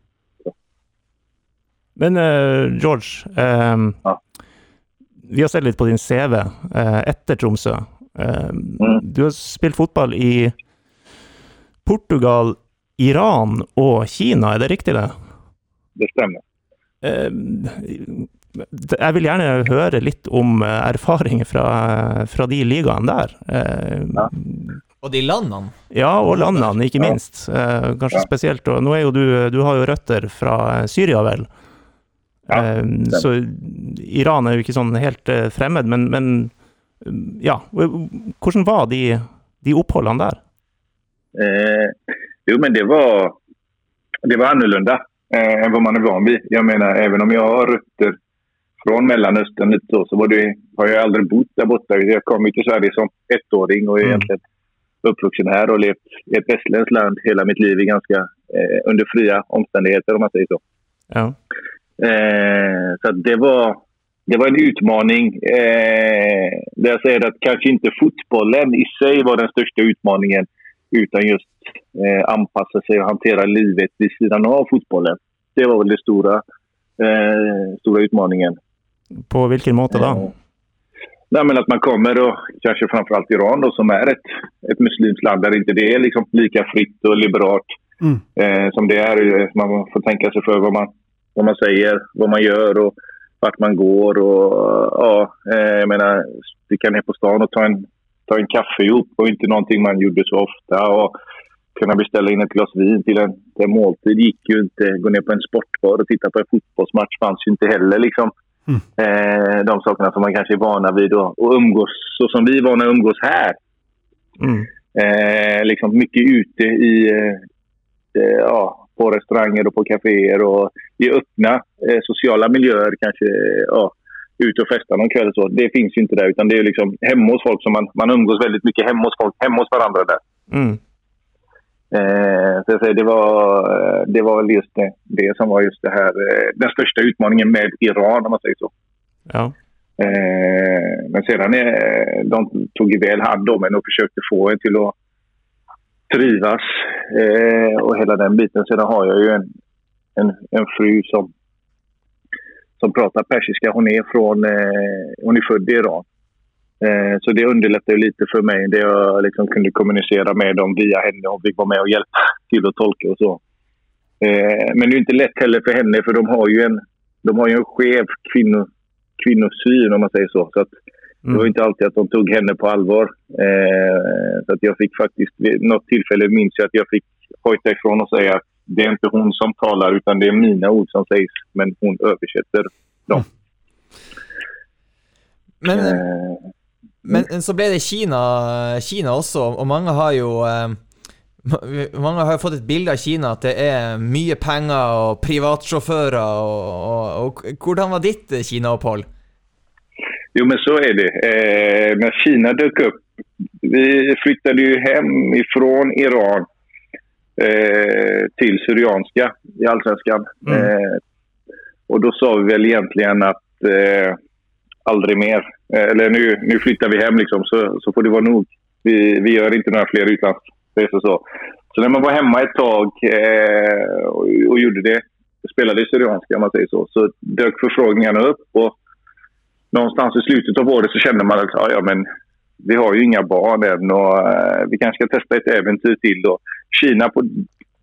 Men eh, George, ehm, Ja. vi har sett litt på din CV eh, etter Tromsø. Ehm, Mm. Du har spilt fotball i Portugal, Iran og Kina, er det riktig det? det stämmer. Jeg vil gjerne høre litt om eh, erfaringer fra, fra de ligaene der. Ja. Og de landene. ja, og landene, ikke minst. Eh, kanskje Ja. spesielt. Og nå er jo du Du har jo røtter fra Syria, vel? Ja, Eh, så Iran er jo ikke sånn helt eh, fremmed, men, men ja. Hvordan var de, de oppholdene der? Eh, jo, men det var, det var annorlunda eh, än vad man er van vid. Jag menar, även om jeg har rötter från Mellanöstern lite så, så var det, har jag aldrig bott där borta. Jag kom ju till Sverige som ettåring och är Mm. egentligen uppvuxen här och levt i ett västerländskt land hela mitt liv i ganska eh, under fria omständigheter om man säger så. Ja. Eh, så det var det var en utmaning. Eh, där jag säger att kanske inte fotbollen i sig var den största utmaningen utan just eh, anpassa sig och hantera livet vid sidan av fotbollen. Det var väl den stora, eh, stora utmaningen. På hvilken måte da? Nei, Nej, men At man kommer og kanskje framfor alt Iran då, som er et, et muslimsk land der ikke det er liksom lika fritt og liberalt Mm. eh, som det är. Eh, Man får tenke seg for hva man, hva man sier, hva man gjør og vart man går. Og, ja, jeg mener, Vi kan ned på stan og ta en, ta en kaffe sammen, og ikke noe man gjorde så ofte. og kunne bestille inn et glas vin til en, til en måltid gikk jo ikke. Gå ned på en sportbar og titta på en fotbollsmatch fanns jo ikke heller. Liksom. Mm. Eh, de sakerna som man kanske är vana vid och, och umgås så som vi är vana att umgås här. Mm. Eh, liksom mycket ute i, eh, eh, ja, på restauranger och på kaféer och i öppna eh, sociala miljöer kanske ja, ute och festa någon kväll. Så. Det finns ju inte där utan det är liksom hemma hos folk som man, man umgås väldigt mycket hemma hos folk, hemma hos varandra där. Mm. Eh, så säger, det, var, eh, det var just det, det som var just det här, eh, den största utmaningen med Iran om man säger så. Ja. Men sedan de tog vel väl hand om en och försökte få en till att trivas Og och hela den biten. Sedan har jag ju en, en, en fru som, som pratar persiska. Hon är, från, hon är född i Iran. Eh, så det underlättar ju lite for meg, Det jag liksom kunde kommunicera med dem via henne og fick vara med och hjälpa till att tolka och så. Eh, men det er ikke lett heller for henne for de har jo en, de har en skev kvinno, kvinnosyn om man sier så. så det var ikke inte alltid at de tog henne på allvar. Eh, så jeg fikk faktisk, faktiskt, noe tilfelle tillfälle minns at jeg fikk fick ifra og si at att det er ikke hun som taler, utan det er mine ord som sies, men hun oversetter dem. Men, Eh, men så ble det Kina, Kina også, og mange har jo eh, mange har fått et bilde av Kina at det er mye penger og privatsjåfører. Og, og, og hvordan var ditt eh, Kina-opphold? Jo, men så er det. Eh, når Kina dukket opp vi flyttet jo hjem ifrån Iran eh, til syrianske i Allsvenskan. Mm. Eh, og da sa vi vel egentlig at eh, aldri mer. Eh, eller nu, nu flyttar vi hem liksom, så, så får det vara nog. Vi, vi gör inte några fler utlandsresor. Så. så när man var hemma ett tag eh, och, och gjorde det, spelade Syrianska om man säger så, så dök förfrågningarna upp. Och någonstans i slutet av året så kände man att ja, men vi har ju inga barn än och eh, vi kanske ska testa ett äventyr till. Då. Kina på,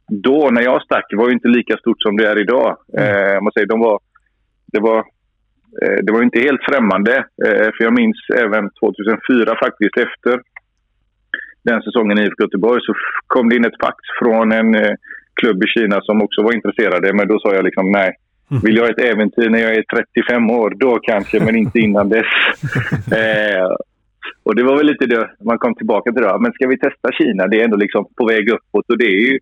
då, när jag stack, var ju inte lika stort som det är idag. Eh, man säger, de var, det, var, det var ju inte helt främmande. Eh, för jag minns även 2004 faktiskt, efter den säsongen i IFK Göteborg så kom det in ett fax från en eh, klubb i Kina som också var intresserade. Men då sa jag liksom nej. Vill jag ha ett äventyr när jag är 35 år, då kanske, men inte innan dess. eh, och det var väl lite det man kom tillbaka till. Då. Men ska vi testa Kina? Det är ändå liksom på väg uppåt och det är ju,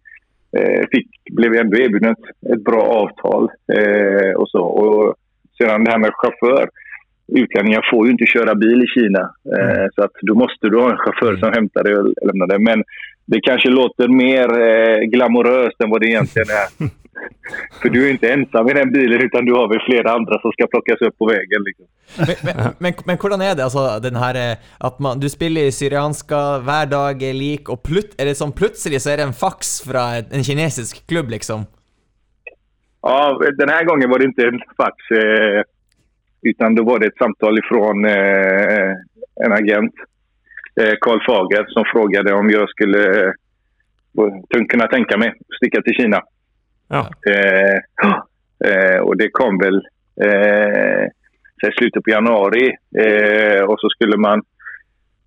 eh, fick, blev ändå erbjuden ett, ett bra avtal. Eh, och så. Och sedan det här med chaufför. Utlänningar får ju inte köra bil i Kina. Eh, Så att då måste du ha en chaufför som hämtar dig och lämnar dig. Men det kanske låter mer eh, glamoröst än vad det egentligen är. För du är inte ensam i den bilen utan du har väl flera andra som ska plockas upp på vägen. Liksom. Men, men, men, men hvordan er det, altså, den her eh, at man, du spiller i Syrianska, hver dag er lik, og plut, er det sånn plutselig så er det en faks fra en kinesisk klubb, liksom? Ja, den här gången var det inte en fax eh, utan då var det ett samtal ifrån eh, en agent, eh, Carl Fager, som frågade om jag skulle eh, kunna tänka mig sticka till Kina. Ja. Eh, eh, och det kom väl eh, i slutet på januari eh, och så skulle man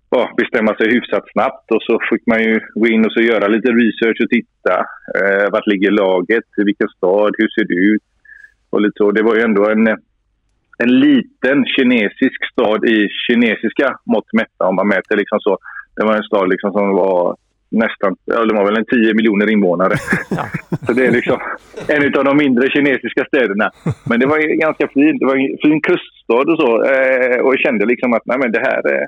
ja, bestämma sig hyfsat snabbt och så fick man ju gå in och så göra lite research och titta. Eh, vart ligger laget? I vilken stad? Hur ser det ut? Och lite så. Det var ju ändå en, en liten kinesisk stad i kinesiska mått mätta om man mäter liksom så. Det var en stad liksom som var nästan, ja, det var väl en 10 miljoner invånare. Ja. Så det är liksom en av de mindre kinesiska städerna. Men det var ganska fint. Det var en fin kuststad och så. Eh, och jag kände liksom att nej, men det här, eh,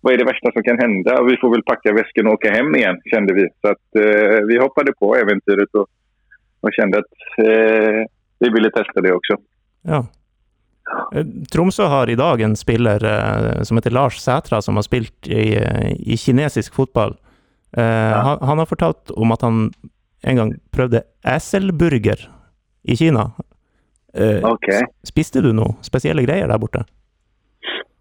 vad är det värsta som kan hända? Vi får väl packa väskan och åka hem igen, kände vi. Så att eh, vi hoppade på äventyret och, och kände att eh, vi ville testa det också. Ja. Eh, Tromsø har i dag en spiller eh, som heter Lars Sætra, som har spilt i, i kinesisk fotball. Eh, han, han har fortalt om at han en gang prøvde eselburger i Kina. Eh, Okej. Spiste du noe spesielle greier der borte?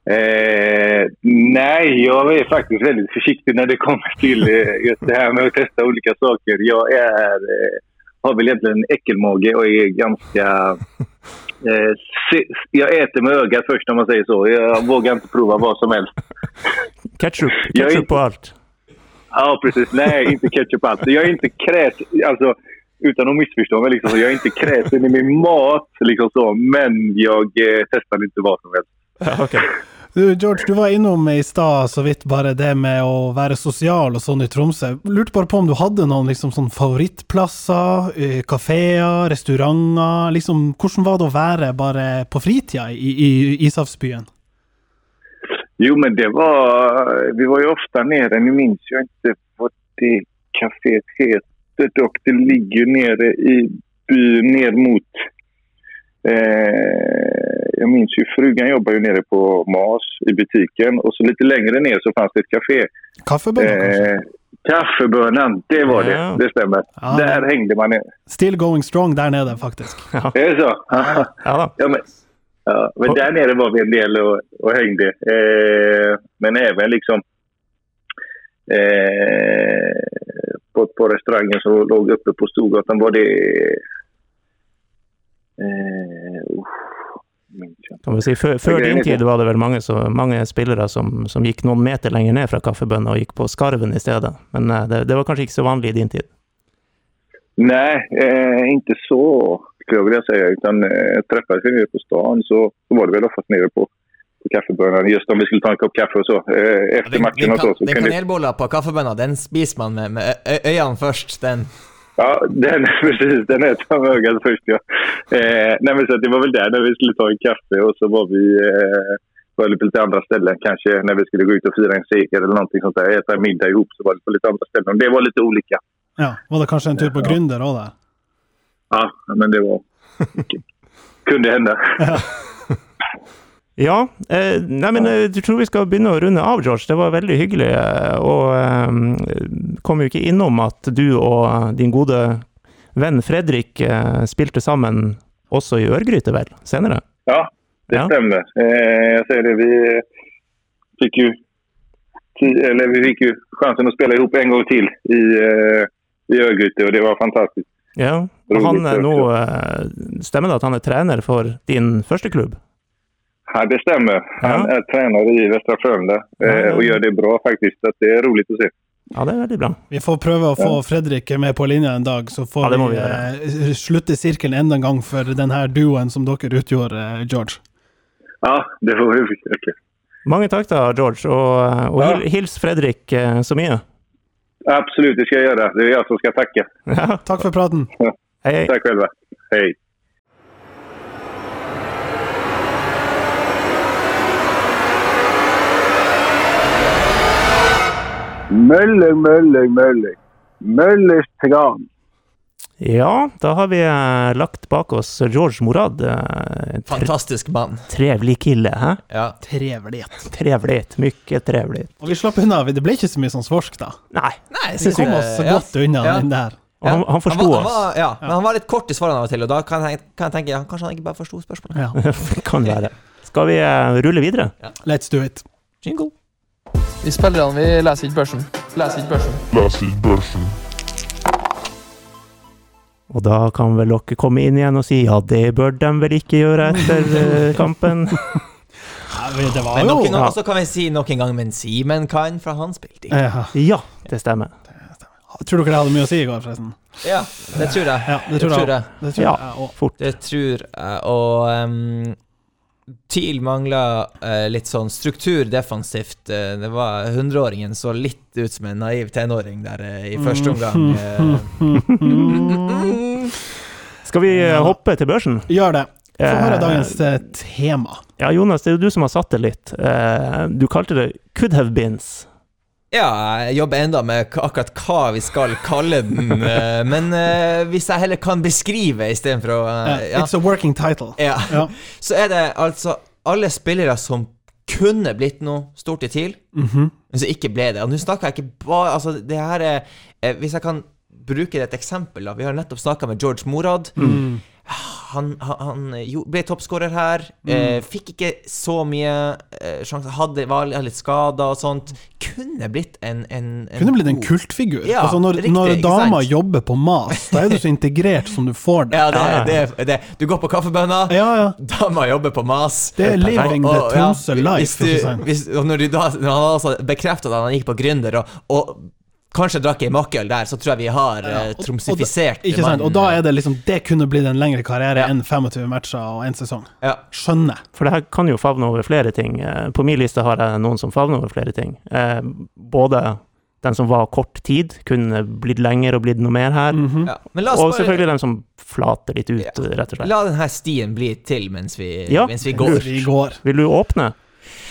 Eh, nej, jag är faktiskt väldigt försiktig när det kommer till eh, just det här med att testa olika saker. Jag är, eh, har väl egentligen äckelmage och är ganska... Eh, jag äter med ögat först om man säger så. Jag vågar inte prova vad som helst. Ketchup, ketchup på alt. Ja, precis. Nej, inte ketchup alls. Jag är inte kräsen, alltså utan att missförstå mig, liksom, jag är inte kräsen i min mat, liksom så, men jag eh, testar inte vad som helst. Okay. ok. Du, George, du var innom i stad så vidt bare det med å være sosial og sånn i Tromsø. Lurte bare på om du hadde noen liksom sånn favorittplasser, eh, kafeer, restauranter. Liksom, hvordan var det å være bare på fritida i, i Ishavsbyen? Jo, men det var... Vi var jo ofte nede. Jeg minns jo ikke hva det kaféet heter. Det ligger nede i byen ned mot... Eh, jag minns ju, frugan jobbar ju nere på Mas i butiken och så lite längre ner så fanns det ett café. Kaffebönan? Eh, kaffebönan, det var Ja. det. Det stämmer. Ja. Där hängde man ner. Still going strong der nede, faktisk. Ja, Är det så? ja. Ja, men, ja, men där nere var vi en del och, och hängde. Eh, men även liksom eh, på, på restaurangen som låg uppe på Storgatan var det... Eh, vi si, før, før din tid var det vel mange, så, mange spillere som, som gikk noen meter lenger ned fra kaffebønna og gikk på skarven i stedet. Men eh, det, det var kanskje ikke så vanlig i din tid. Nej, eh, inte så skulle jag vilja säga. Utan eh, träffades vi nere på stan så, så var det väl oftast nere på, på kaffebönan. Just om vi skulle ta en kopp kaffe och så. Eh, efter Den, matchen den, och så. så den kanelbolla på kaffebønna, den spiser man med, med øynene først. Den. Ja, den, precis. Den äter med ögat först. Ja. Eh, nej, men så det var väl där när vi skulle ta en kaffe och så var vi eh, var på lite andra ställen. Kanske när vi skulle gå ut och fira en seger eller någonting sånt där. Äta middag ihop så var det på lite andra ställen. Det var lite olika. Ja, Var det kanskje en tur på Gründer då? Där? Ja, men det var... kunde hända. Ja, eh, nei, men eh, jeg tror vi skal begynne å runde av, George. Det var veldig hyggelig. eh, Og eh, kom jo ikke innom at du og din gode venn Fredrik eh, spilte sammen også i Ørgryte, vel? Senere? Ja, det Ja. stemmer. Eh, jeg ser det, vi fikk jo eller vi fick ju chansen å spille ihop en gang til i, eh, i Ørgryte, og det var fantastisk. Ja. Og han er nå eh, Stemmer det at han er trener for din første klubb? Ja, det stemmer. Han Ja. trener tränare i Västra Frölunda Ja, eh, ja. och gör det bra faktisk. Så det er rolig å se. Ja, det er veldig bra. Vi får prøve å få Fredrik med på linja en dag, så får Ja, vi, vi eh, slutte sirkelen enda en gang for denne duoen som dere utgjorde, eh, George. Ja, det får vi försöka. Mange takk da, George, og, og Ja. hils Fredrik eh, så mye. Absolutt, det skal jeg gjøre. Det er jeg som skal takke. Ja, Takk for praten. hei, Takk selv. själva. Møller, møller. Mölling. Møllers Tran. Ja, da har vi eh, lagt bak oss George Morad. eh, Fantastisk mann. trevlig kille, hæ? Ja. Trevlighet. Trevligt. Mye trevlig. Og vi slapp unna. Det ble ikke så mye sånn svorsk, da. Nei, Nei, Vi kom oss så ja. godt unna Ja. den der. Ja. han, han forsto oss. ja, men han var litt kort i svarene av og til, og da kan jeg, kan jeg tenke ja, kanskje han ikke bare forsto spørsmålet. Ja. kan være. Skal vi eh, rulle videre? Let's do it. Jingle. Vi spillerne vi leser ikke børsen. Leser ikke børsen. Leser ikke børsen. Og da kan vel dere komme inn igjen og si ja, det bør de vel ikke gjøre etter eh, kampen. Ja, det var Men jo også kan vi si nok en gang, men Simen kan, for han spilte ikke. ja. Ja, det stemmer. Tror dere det hadde mye å si i går, forresten? Ja, det tror jeg. Ja, det tror jeg. jeg. Det tror jeg Ja, Fort. Det tror jeg, og um, TIL mangla eh, litt sånn struktur defensivt. Eh, det var Hundreåringen så litt ut som en naiv tenåring der eh, i første omgang. eh. Skal vi eh, hoppe til børsen? Gjør det. Få høre dagens tema. Ja, Jonas, det er jo du som har satt det litt. Eh, Du kalte det 'could have beens'. Ja, jeg jobber enda med akkurat hva vi skal kalle den, eh, men uh, hvis jeg heller kan beskrive istedenfor å Ja, eh, ja. It's a working title. ja. Ja. Så er det altså alle spillere som kunne blitt noe stort i TIL, Mhm. men som ikke ble det. Og nå snakker jeg ikke bare Altså, det her er Hvis jeg kan bruke et eksempel, da. Vi har nettopp snakka med George Morad. Mm. Han, han, han jo, ble toppskårer her. Eh, fikk ikke så mye eh, sjanser. Hadde, var litt skada og sånt. Kunne blitt en, en, en Kunne blitt en kultfigur. Ja, altså når, riktig, når dama jobber på mas, da er du så integrert som du får det. Ja, det, det, det. Du går på kaffebønna. Ja, ja. Dama jobber på mas. Det er living the Tromsø life, hvis du- hvis- og når, du da, når han altså bekreftet at han gikk på Gründer, og, og kanskje drakk ei makkøl der, så tror jeg vi har Ja, eh, og- tromsifisert Ikke sant? Og da er det liksom Det kunne blitt en lengre karriere Ja. enn 25 matcher og én sesong. ja. Skjønner. For det her kan jo favne over flere ting. Eh, På min liste har jeg noen som favner over flere ting. Eh, Både den som var kort tid, kunne blitt lenger og blitt noe mer her. Ja. Men la oss Og bare selvfølgelig den som flater litt ut, Ja. rett og slett. La denne stien bli til mens vi, Ja, mens vi går. Vi går. Vil du åpne?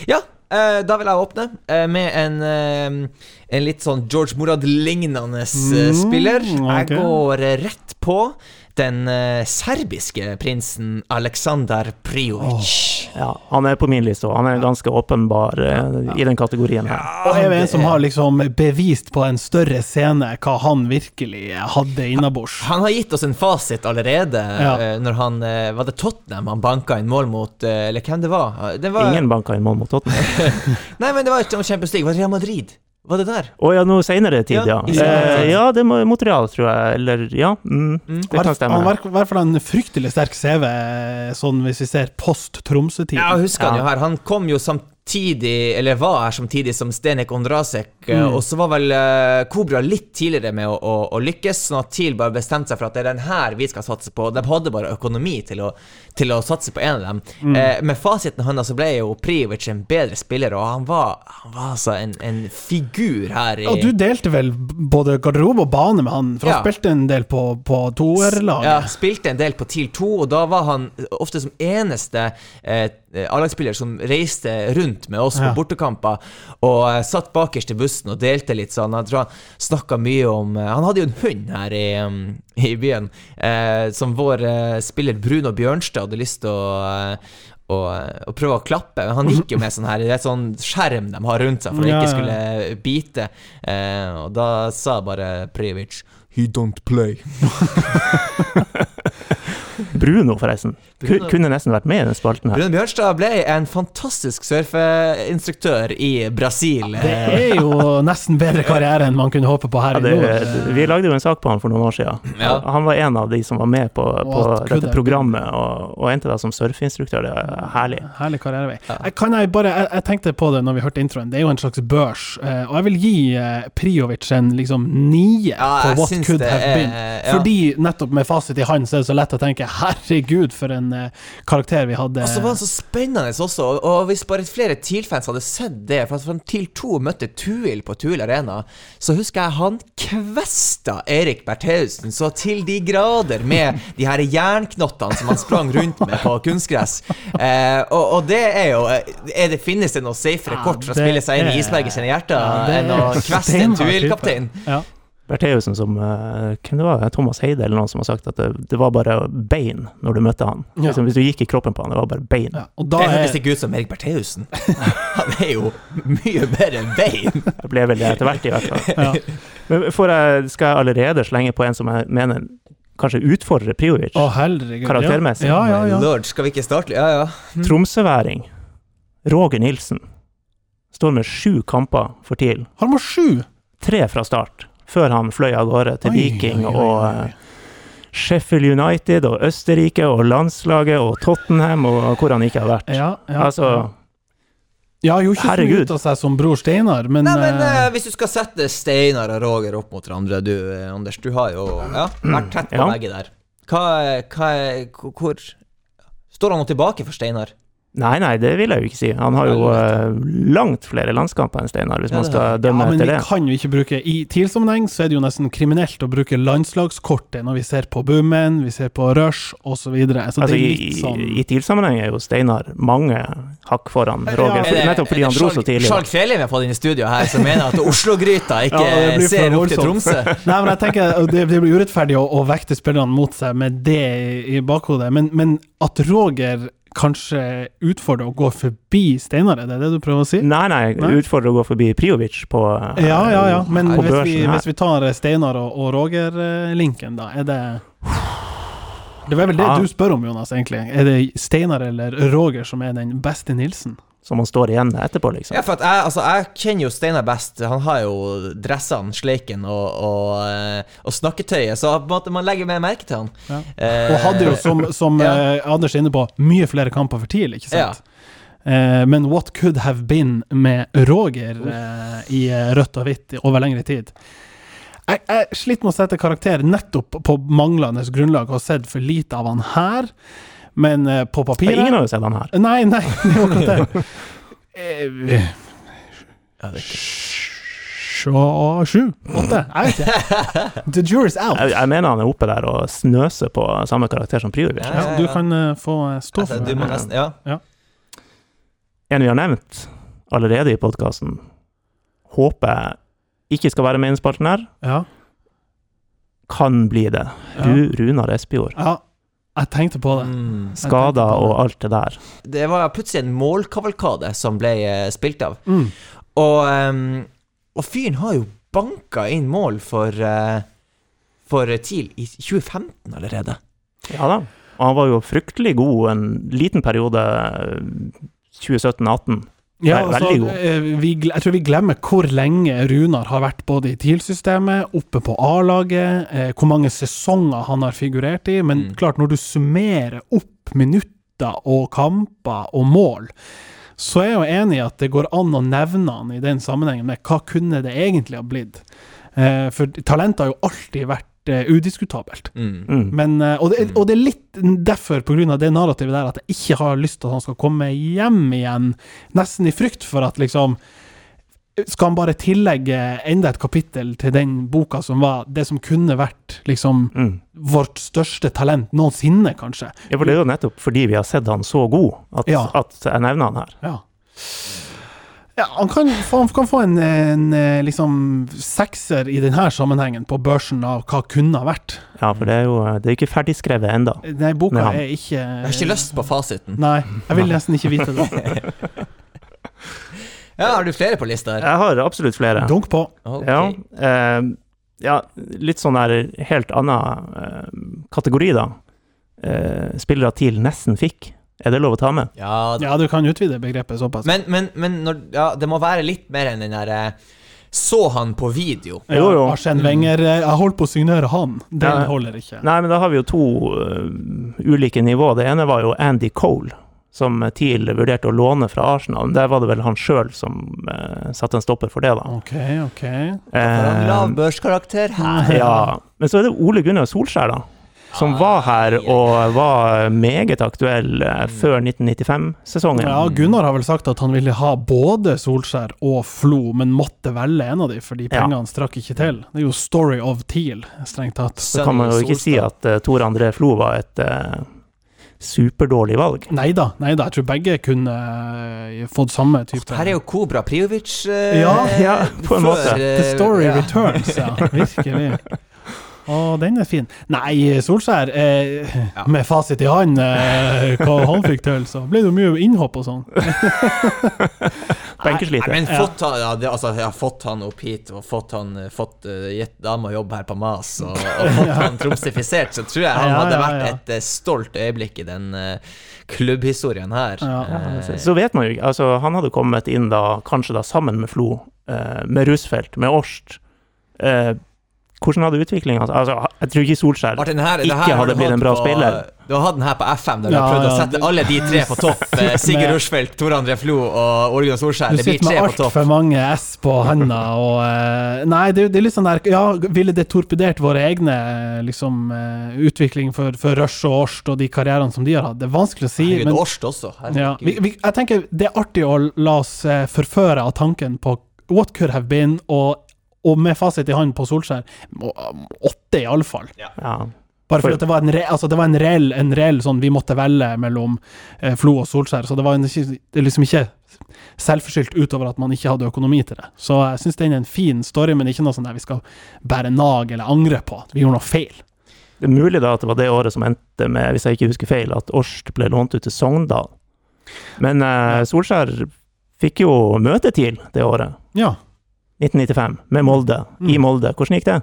Ja, eh, da vil jeg åpne eh, med en, eh, en litt sånn George Morad-lignende eh, Mm, spiller. ok. Jeg går eh, rett på den eh, serbiske prinsen Aleksandar Oh, Ja, han er på min liste, og han er ganske åpenbar eh, i den kategorien her. Og er det en som har liksom bevist på en større scene hva han virkelig hadde innabords. Han har gitt oss en fasit allerede, Ja. Uh, når han uh, Var det Tottenham han banka inn mål mot, eller hvem det var? Det var Ingen banka inn mål mot Tottenham. Nei, men det var ikke Champions League, var det Real Madrid? Var det der? Å ja, noe senere tid, Ja, ja. Eh, ja, det må Montreal, tror jeg. Eller ja, mm, det kan Han stemme. i hvert fall en fryktelig sterk CV, sånn hvis vi ser post Tromsø-tid. Ja, husker han jo her. Han kom jo samtidig, eller var her samtidig som Stenek Ondrasek, eh, Mm. og så var vel eh, Kobra litt tidligere med å, å, å lykkes, sånn at TIL bare bestemte seg for at det er den her vi skal satse på. De hadde bare økonomi til å, til å satse på en av dem. Mm. Eh, med fasiten i hånda så ble jo Privic en bedre spiller, og han var, han var altså en, en figur her i Og du delte vel både garderobe og bane med han, for han spilte en del på, på toerlaget. Ja, spilte en del på TIL 2, og da var han ofte som eneste eh, A-lagsspiller som reiste rundt med oss Ja. på bortekamper, og eh, satt bakerst i bussen og delte litt sånn. Jeg tror han snakka mye om eh, Han hadde jo en hund her i, um, i byen, eh, som vår eh, spiller Bruno Bjørnstad hadde lyst til å eh, å, å prøve å klappe. Han gikk jo med sånn her Det er sånn skjerm de har rundt seg for å ikke skulle bite. Eh, og da sa bare Privic He don't play. Bruno, forresten. Bruno. Kunne nesten vært med i den spalten her. Bruno Bjørnstad ble en fantastisk surfeinstruktør i Brasil. Det er jo nesten bedre karriere enn man kunne håpe på her Ja, i nord. vi lagde jo en sak på han for noen år siden. Ja. Han var en av de som var med på, på dette programmet, og, og endte da som surfeinstruktør. Det er herlig. Herlig karrierevei. Kan jeg, bare, jeg, jeg tenkte på det når vi hørte introen, det er jo en slags børs. eh, og jeg vil gi eh, Priovic en liksom nie Ja, på what could have er- been. ja. Fordi nettopp med fasit i hånd så er det så lett å tenke herregud, for en eh, karakter vi hadde. Og så var han så spennende også, og, hvis bare flere TIL-fans hadde sett det For TIL 2 møtte Tuil på Tuil Arena, så husker jeg han kvesta Erik Bertheussen så til de grader med de her jernknottene som han sprang rundt med på kunstgress. Eh, og, og det er jo er det, Finnes det noe safere rekord kort for å spille seg inn i er- Isberget sine hjerter Ja, enn å kveste en. Tuil-kaptein? Ja. Bertheussen som eh, Hvem det var Thomas Heide eller noen som har sagt at det, det var bare bein når du møtte han. Ja. Liksom, hvis du gikk i kroppen på han, det var bare bein. Ja, og da Det er hørtes ikke ut som Erik Bertheussen. Han er jo mye bedre enn bein. Jeg ble vel det etter hvert, i hvert fall. ja. Men får jeg, skal jeg allerede slenge på en som jeg mener kanskje utfordrer Priovic? Å. Karaktermessig. Ja, ja, ja. Lord, skal vi ikke starte? Ja, ja. Tromsøværing Roger Nilsen står med sju kamper for TIL. Han må sju! Tre fra start, før han fløy av gårde til Oi, Viking oi, oi, og oi. eh, Sheffield United og Østerrike og landslaget og Tottenham og hvor han ikke har vært. Ja, ja. Altså, ja, gjorde ikke så ut av seg som bror Steinar, men, Nei, men eh, eh, hvis du skal sette Steinar og Roger opp mot hverandre, du eh, Anders, du har jo ja, vært tett på Ja. begge der. Hva, hva, hvor Står han noe tilbake for Steinar? Nei, nei, det vil jeg jo ikke si. Han har jo eh, langt flere landskamper enn Steinar, hvis Ja, man det skal dømme ja, dømme men vi kan jo ikke bruke I TIL-sammenheng så er det jo nesten kriminelt å bruke landslagskortet når vi ser på Bummen, vi ser på Rush osv. Så, videre. Altså, er I sånn i TIL-sammenheng er jo Steinar mange hakk foran Roger, Ja, for, nettopp fordi han dro så tidlig. Skjalg Fjellim har fått inn i studio her, som mener at Oslo-gryta ikke det ser opp til. Tromsø. Nei, men jeg tenker Det, det blir urettferdig å, å vekte spillerne mot seg med det i, i bakhodet, men, men at Roger kanskje utfordre å gå forbi Steinar, er det det du prøver å si? Nei, nei, Nei? utfordre å gå forbi Priovic på børsen. Ja, ja, ja, men hvis vi, hvis vi tar Steinar og, og Roger-linken, da, er det Det var vel det Ja. du spør om, Jonas, egentlig. Er det Steinar eller Roger som er den beste Nilsen? Som han står igjen etterpå, liksom. Ja, for at jeg, altså, jeg kjenner jo Steinar best. Han har jo dressene, sleiken og, og, eh, og snakketøyet, så på en måte man legger mer merke til han. Ja. Eh, Og hadde jo, som, som Ja. eh, Anders er inne på, mye flere kamper for tidlig, ikke sant? Eh, men what could have been med Roger eh, i rødt og hvitt over lengre tid? Jeg, jeg sliter med å sette karakter nettopp på manglende grunnlag, og har sett for lite av han her. Men uh, på papiret Ingen har jo sett den her. Nei, nei, det var akkurat det. Eh, Ja, sju? Åtte? Jeg vet ikke. The jury's out. Jeg, jeg mener han er oppe der og snøser på samme karakter som Priovic. Ja, Ja, du kan uh, få eh, stå altså, for det. nesten Ja. En vi har nevnt allerede i podkasten, håper jeg ikke skal være med i innspalten her. Ja. Kan bli det. Ru, Runar Espejord. ja, jeg tenkte på det. Mm. Skader og alt det der. Det var plutselig en målkavalkade som ble eh, spilt av. Mm. Og, ehm, og fyren har jo banka inn mål for, eh, for TIL i 2015 allerede. Ja da. Og han var jo fryktelig god en liten periode, 2017-18. Ja, altså, eh, vi, jeg tror vi glemmer hvor lenge Runar har vært både i TIL-systemet, oppe på A-laget, eh, hvor mange sesonger han har figurert i. Men Mm. klart, når du summerer opp minutter og kamper og mål, så er jeg jo enig i at det går an å nevne han i den sammenhengen med hva kunne det egentlig ha blitt. Eh, for talentet har jo alltid vært eh, udiskutabelt. Mm. Mm. Men, uh, og, det, og det er litt derfor, av det narrativet der, at jeg ikke har lyst til at han skal komme hjem igjen, nesten i frykt for at liksom Skal han bare tillegge enda et kapittel til den boka som var det som kunne vært liksom Mm. vårt største talent noensinne, kanskje? Ja, for det er jo nettopp fordi vi har sett han så god, at, Ja. at jeg nevner han her. Ja. Ja, han kan få, han kan få en, en eh, liksom sekser i denne sammenhengen på børsen av hva kunne ha vært. Ja, for det er jo det er ikke ferdigskrevet ennå. Nei, boka Med er ikke Jeg har ikke lyst på fasiten. Nei, jeg vil nesten ikke vite det. Ja, Har du flere på lista her? Jeg har absolutt flere. Dunk på. Okay. Ja, eh, ja, litt sånn der helt annen eh, kategori, da. Eh, spillere TIL nesten fikk. Er det lov å ta med? Ja, Ja, du kan utvide begrepet såpass. Men, men, men når, ja, det må være litt mer enn den derre Så han på video? Ja, Jo, jo. Arsen Wenger eh, Jeg holdt på å signere han. Den Nei. holder ikke. Nei, men da har vi jo to uh, ulike nivå. Det ene var jo Andy Cole, som TIL vurderte å låne fra Arsenal. Der var det vel han sjøl som uh, satte en stopper for det, da. OK, OK. Uh, lav Eh, børskarakter her. ja. Men så er det Ole Gunnar Solskjær, da. Som var her og var meget aktuell eh, før 1995-sesongen. Ja, Gunnar har vel sagt at han ville ha både Solskjær og Flo, men måtte velge en av dem fordi Ja. pengene strakk ikke til. Det er jo story of Teal, strengt tatt. Så kan man jo ikke si at uh, Tor André Flo var et uh, superdårlig valg. Nei da, nei da. Jeg tror begge kunne eh, fått samme type Her er jo Kobra Priovic eh, Ja, ja, på en måte. eh, The story ja. returns, ja. Virkelig. Å, den er fin. Nei, Solskjær, eh, Ja. med fasit i hånd, eh, hva han fikk til, så ble det jo mye innhopp og sånn. Benkeslite. Men fått han, ja, det, altså, jeg har fått han opp hit og fått han eh, fått uh, gitt dama jobb her på Mas og, og fått han tromsifisert, så tror jeg han Ja, hadde vært ja. et eh, stolt øyeblikk i den uh, klubbhistorien her. Ja. Så- vet man jo ikke altså, Han hadde kommet inn da, kanskje da sammen med Flo, med Rusfeldt, med Årst. Eh, hvordan hadde utviklinga altså, Jeg tror ikke Solskjær Martin, her, ikke her hadde blitt en bra på, spiller. Du har hatt den her på FM, der du Ja, har prøvd å sette du- alle de tre på topp. Eh, Sigurd Rushfeldt, Tor André Flo og Ole Solskjær. Du Det blir sitter tre med på topp. altfor mange S på handa og eh, Nei, det, det er litt sånn der Ja, ville det torpedert våre egne eh, liksom utvikling for, for Rush og Årst og de karrierene som de har hatt? Det er vanskelig å si. Herregud, men Årst også. Ja, vi, vi, jeg tenker det er artig å la oss forføre av tanken på what could have been, og, og med fasit i hånden på Solskjær åtte, iallfall. ja. Bare For- fordi det var en, re, altså det var en reell, en reell sånn Vi måtte velge mellom eh, Flo og Solskjær, så det var en, det liksom ikke selvforskyldt utover at man ikke hadde økonomi til det. Så jeg syns den er en fin story, men ikke noe sånn der vi skal bære nag eller angre på at vi gjorde noe feil. Det er mulig da at det var det året som endte med, hvis jeg ikke husker feil, at Årst ble lånt ut til Sogndal. Men eh, Solskjær fikk jo møte til det året, Ja. 1995, med Molde, i Mm. Molde. Hvordan gikk det?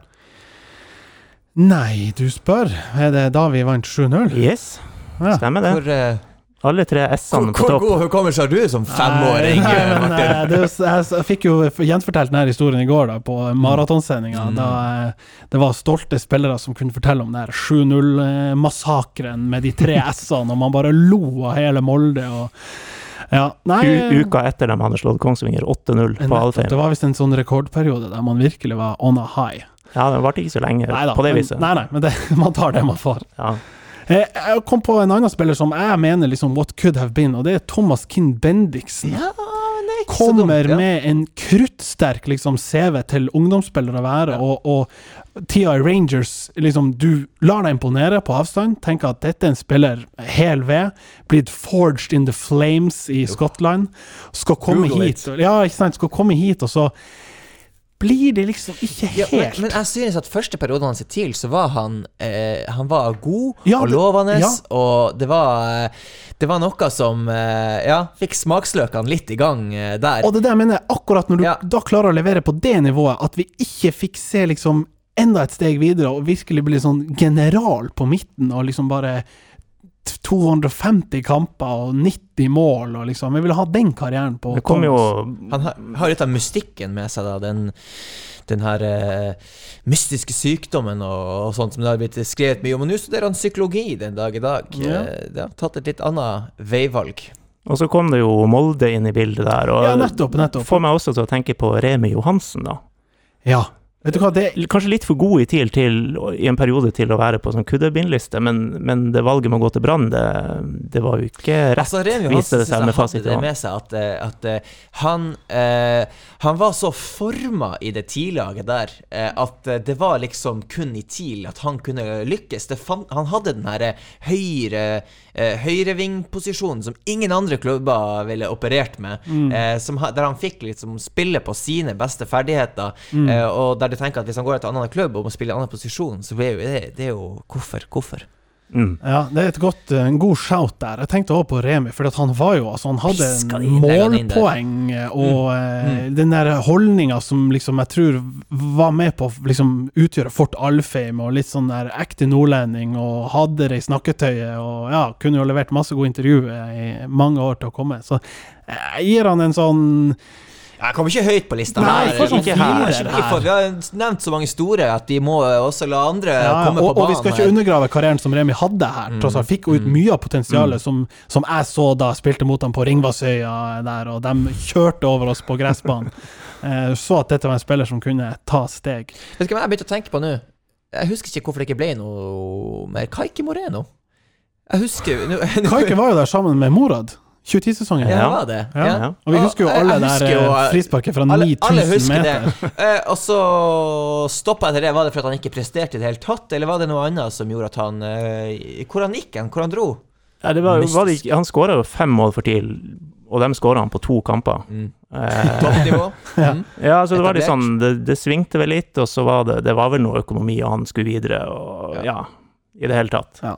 Nei, du spør. Er det da vi vant 7-0? Yes, Ja. stemmer det. Hvor, uh, Alle tre S-ene på hvor topp. god hukommelse har du som femåring, Nei, men, eh, det, er jeg, fikk jo gjenfortalt denne historien i går da, på maratonsendinga. Mm. Da eh, det var stolte spillere som kunne fortelle om den 7-0-massakren med de tre S-ene, og man bare lo av hele Molde. og ja, nei, U uka etter de hadde slått Kongsvinger 8-0 på Alfheim. det var visst en sånn rekordperiode der man virkelig var on a high. Ja, det varte ikke så lenge Neida, på det men, viset. Nei, nei, men det, man tar det man får. Ja. Eh, Jeg kom på en annen spiller som jeg mener liksom what could have been, og det er Thomas Kinn Bendiksen. Ja, men kommer er kommer ja. med en kruttsterk liksom, CV til ungdomsspillere å være, og, og TI Rangers liksom, Du lar deg imponere på avstand, tenker at dette er en spiller hel ved, blitt forged in the flames i Skottland, skal komme Google hit it. Ja, ikke sant, skal komme hit, og så blir det liksom ikke Ja, men, helt men jeg synes at første perioden hans i TIL, så var han eh, Han var god Ja, og lovende, ja. og det var eh, Det var noe som eh, Ja, fikk smaksløkene litt i gang eh, der. Og det der mener jeg akkurat når du da klarer å levere på det nivået, at vi ikke fikk se liksom enda et steg videre og virkelig bli sånn general på midten og liksom bare 250 kamper og 90 mål og liksom Vi ville ha den karrieren på Det kom jo Han har, har litt av mystikken med seg, da. Den, den her uh, mystiske sykdommen og, og sånt som det har blitt skrevet mye om. Og nå studerer han psykologi den dag i dag. Ja. Eh, Det har tatt et litt annet veivalg. Og så kom det jo Molde inn i bildet der, og Ja, nettopp, nettopp. får meg også til å tenke på Remi Johansen, da. Ja. Vet du hva, det Kanskje litt for god i TIL til, i en periode til å være på sånn kuddebindliste, men, men det valget med å gå til Brann, det, det var jo ikke rett, Altså, Remi viste det seg med fasit hadde det med seg at, eh, at eh, han eh, Han var så forma i det TIL-laget der eh, at det var liksom kun i TIL at han kunne lykkes. Det fan, han hadde den herre høyre eh, høyrevingposisjon som ingen andre klubber ville operert med. Mm. Eh, som, der han fikk liksom spille på sine beste ferdigheter. Mm. Eh, og der du tenker at hvis han går til en annen klubb og må spille i en annen posisjon, så blir jo det, det er jo Hvorfor? Hvorfor? Mm. Ja, det er et godt, en god shout der. Jeg tenkte også på Remi, for han var jo altså, Han hadde inn, målpoeng og mm. Mm. den der holdninga som liksom jeg tror var med på å liksom utgjøre Fort Alfheim, og litt sånn der ekte nordlending, og hadde det i snakketøyet, og ja, kunne jo levert masse gode intervjuer i mange år til å komme. Så jeg gir han en sånn Jeg kommer ikke høyt på lista. Nei, her. sånn Ikke her. Ikke her. Vi har nevnt så mange store at de må også la andre ja, komme og, på banen. og vi skal ikke undergrave karrieren som Remi hadde her. Tross alt fikk ut Mm. mye av potensialet som, som jeg så da spilte mot ham på Ringvassøya der, og de kjørte over oss på gressbanen. Eh, så at dette var en spiller som kunne ta steg. Vet du hva jeg begynte å tenke på nå? Jeg husker ikke hvorfor det ikke ble noe mer Kaiki Moreno. Jeg husker Kaiki var jo der sammen med Morad. 2010-sesongen. Ja, Ja. det var det. Ja. Og vi husker jo alle jeg der husker jo, eh, eh, frisparket fra alle, 9000 alle meter. det. Eh, og så stoppa jeg etter det. Var det for at han ikke presterte i det hele tatt, eller var det noe annet som gjorde at han eh, Hvor han gikk han? Hvor han dro? Ja, det var, var det han skåra jo fem mål for TIL, og dem skåra han på to kamper. Mm. Eh, Toppnivå. Ja. Mm. ja, så det var litt sånn Det, det svingte vel litt, og så var det Det var vel noe økonomi, og han skulle videre, og Ja. ja, i det hele tatt. Ja.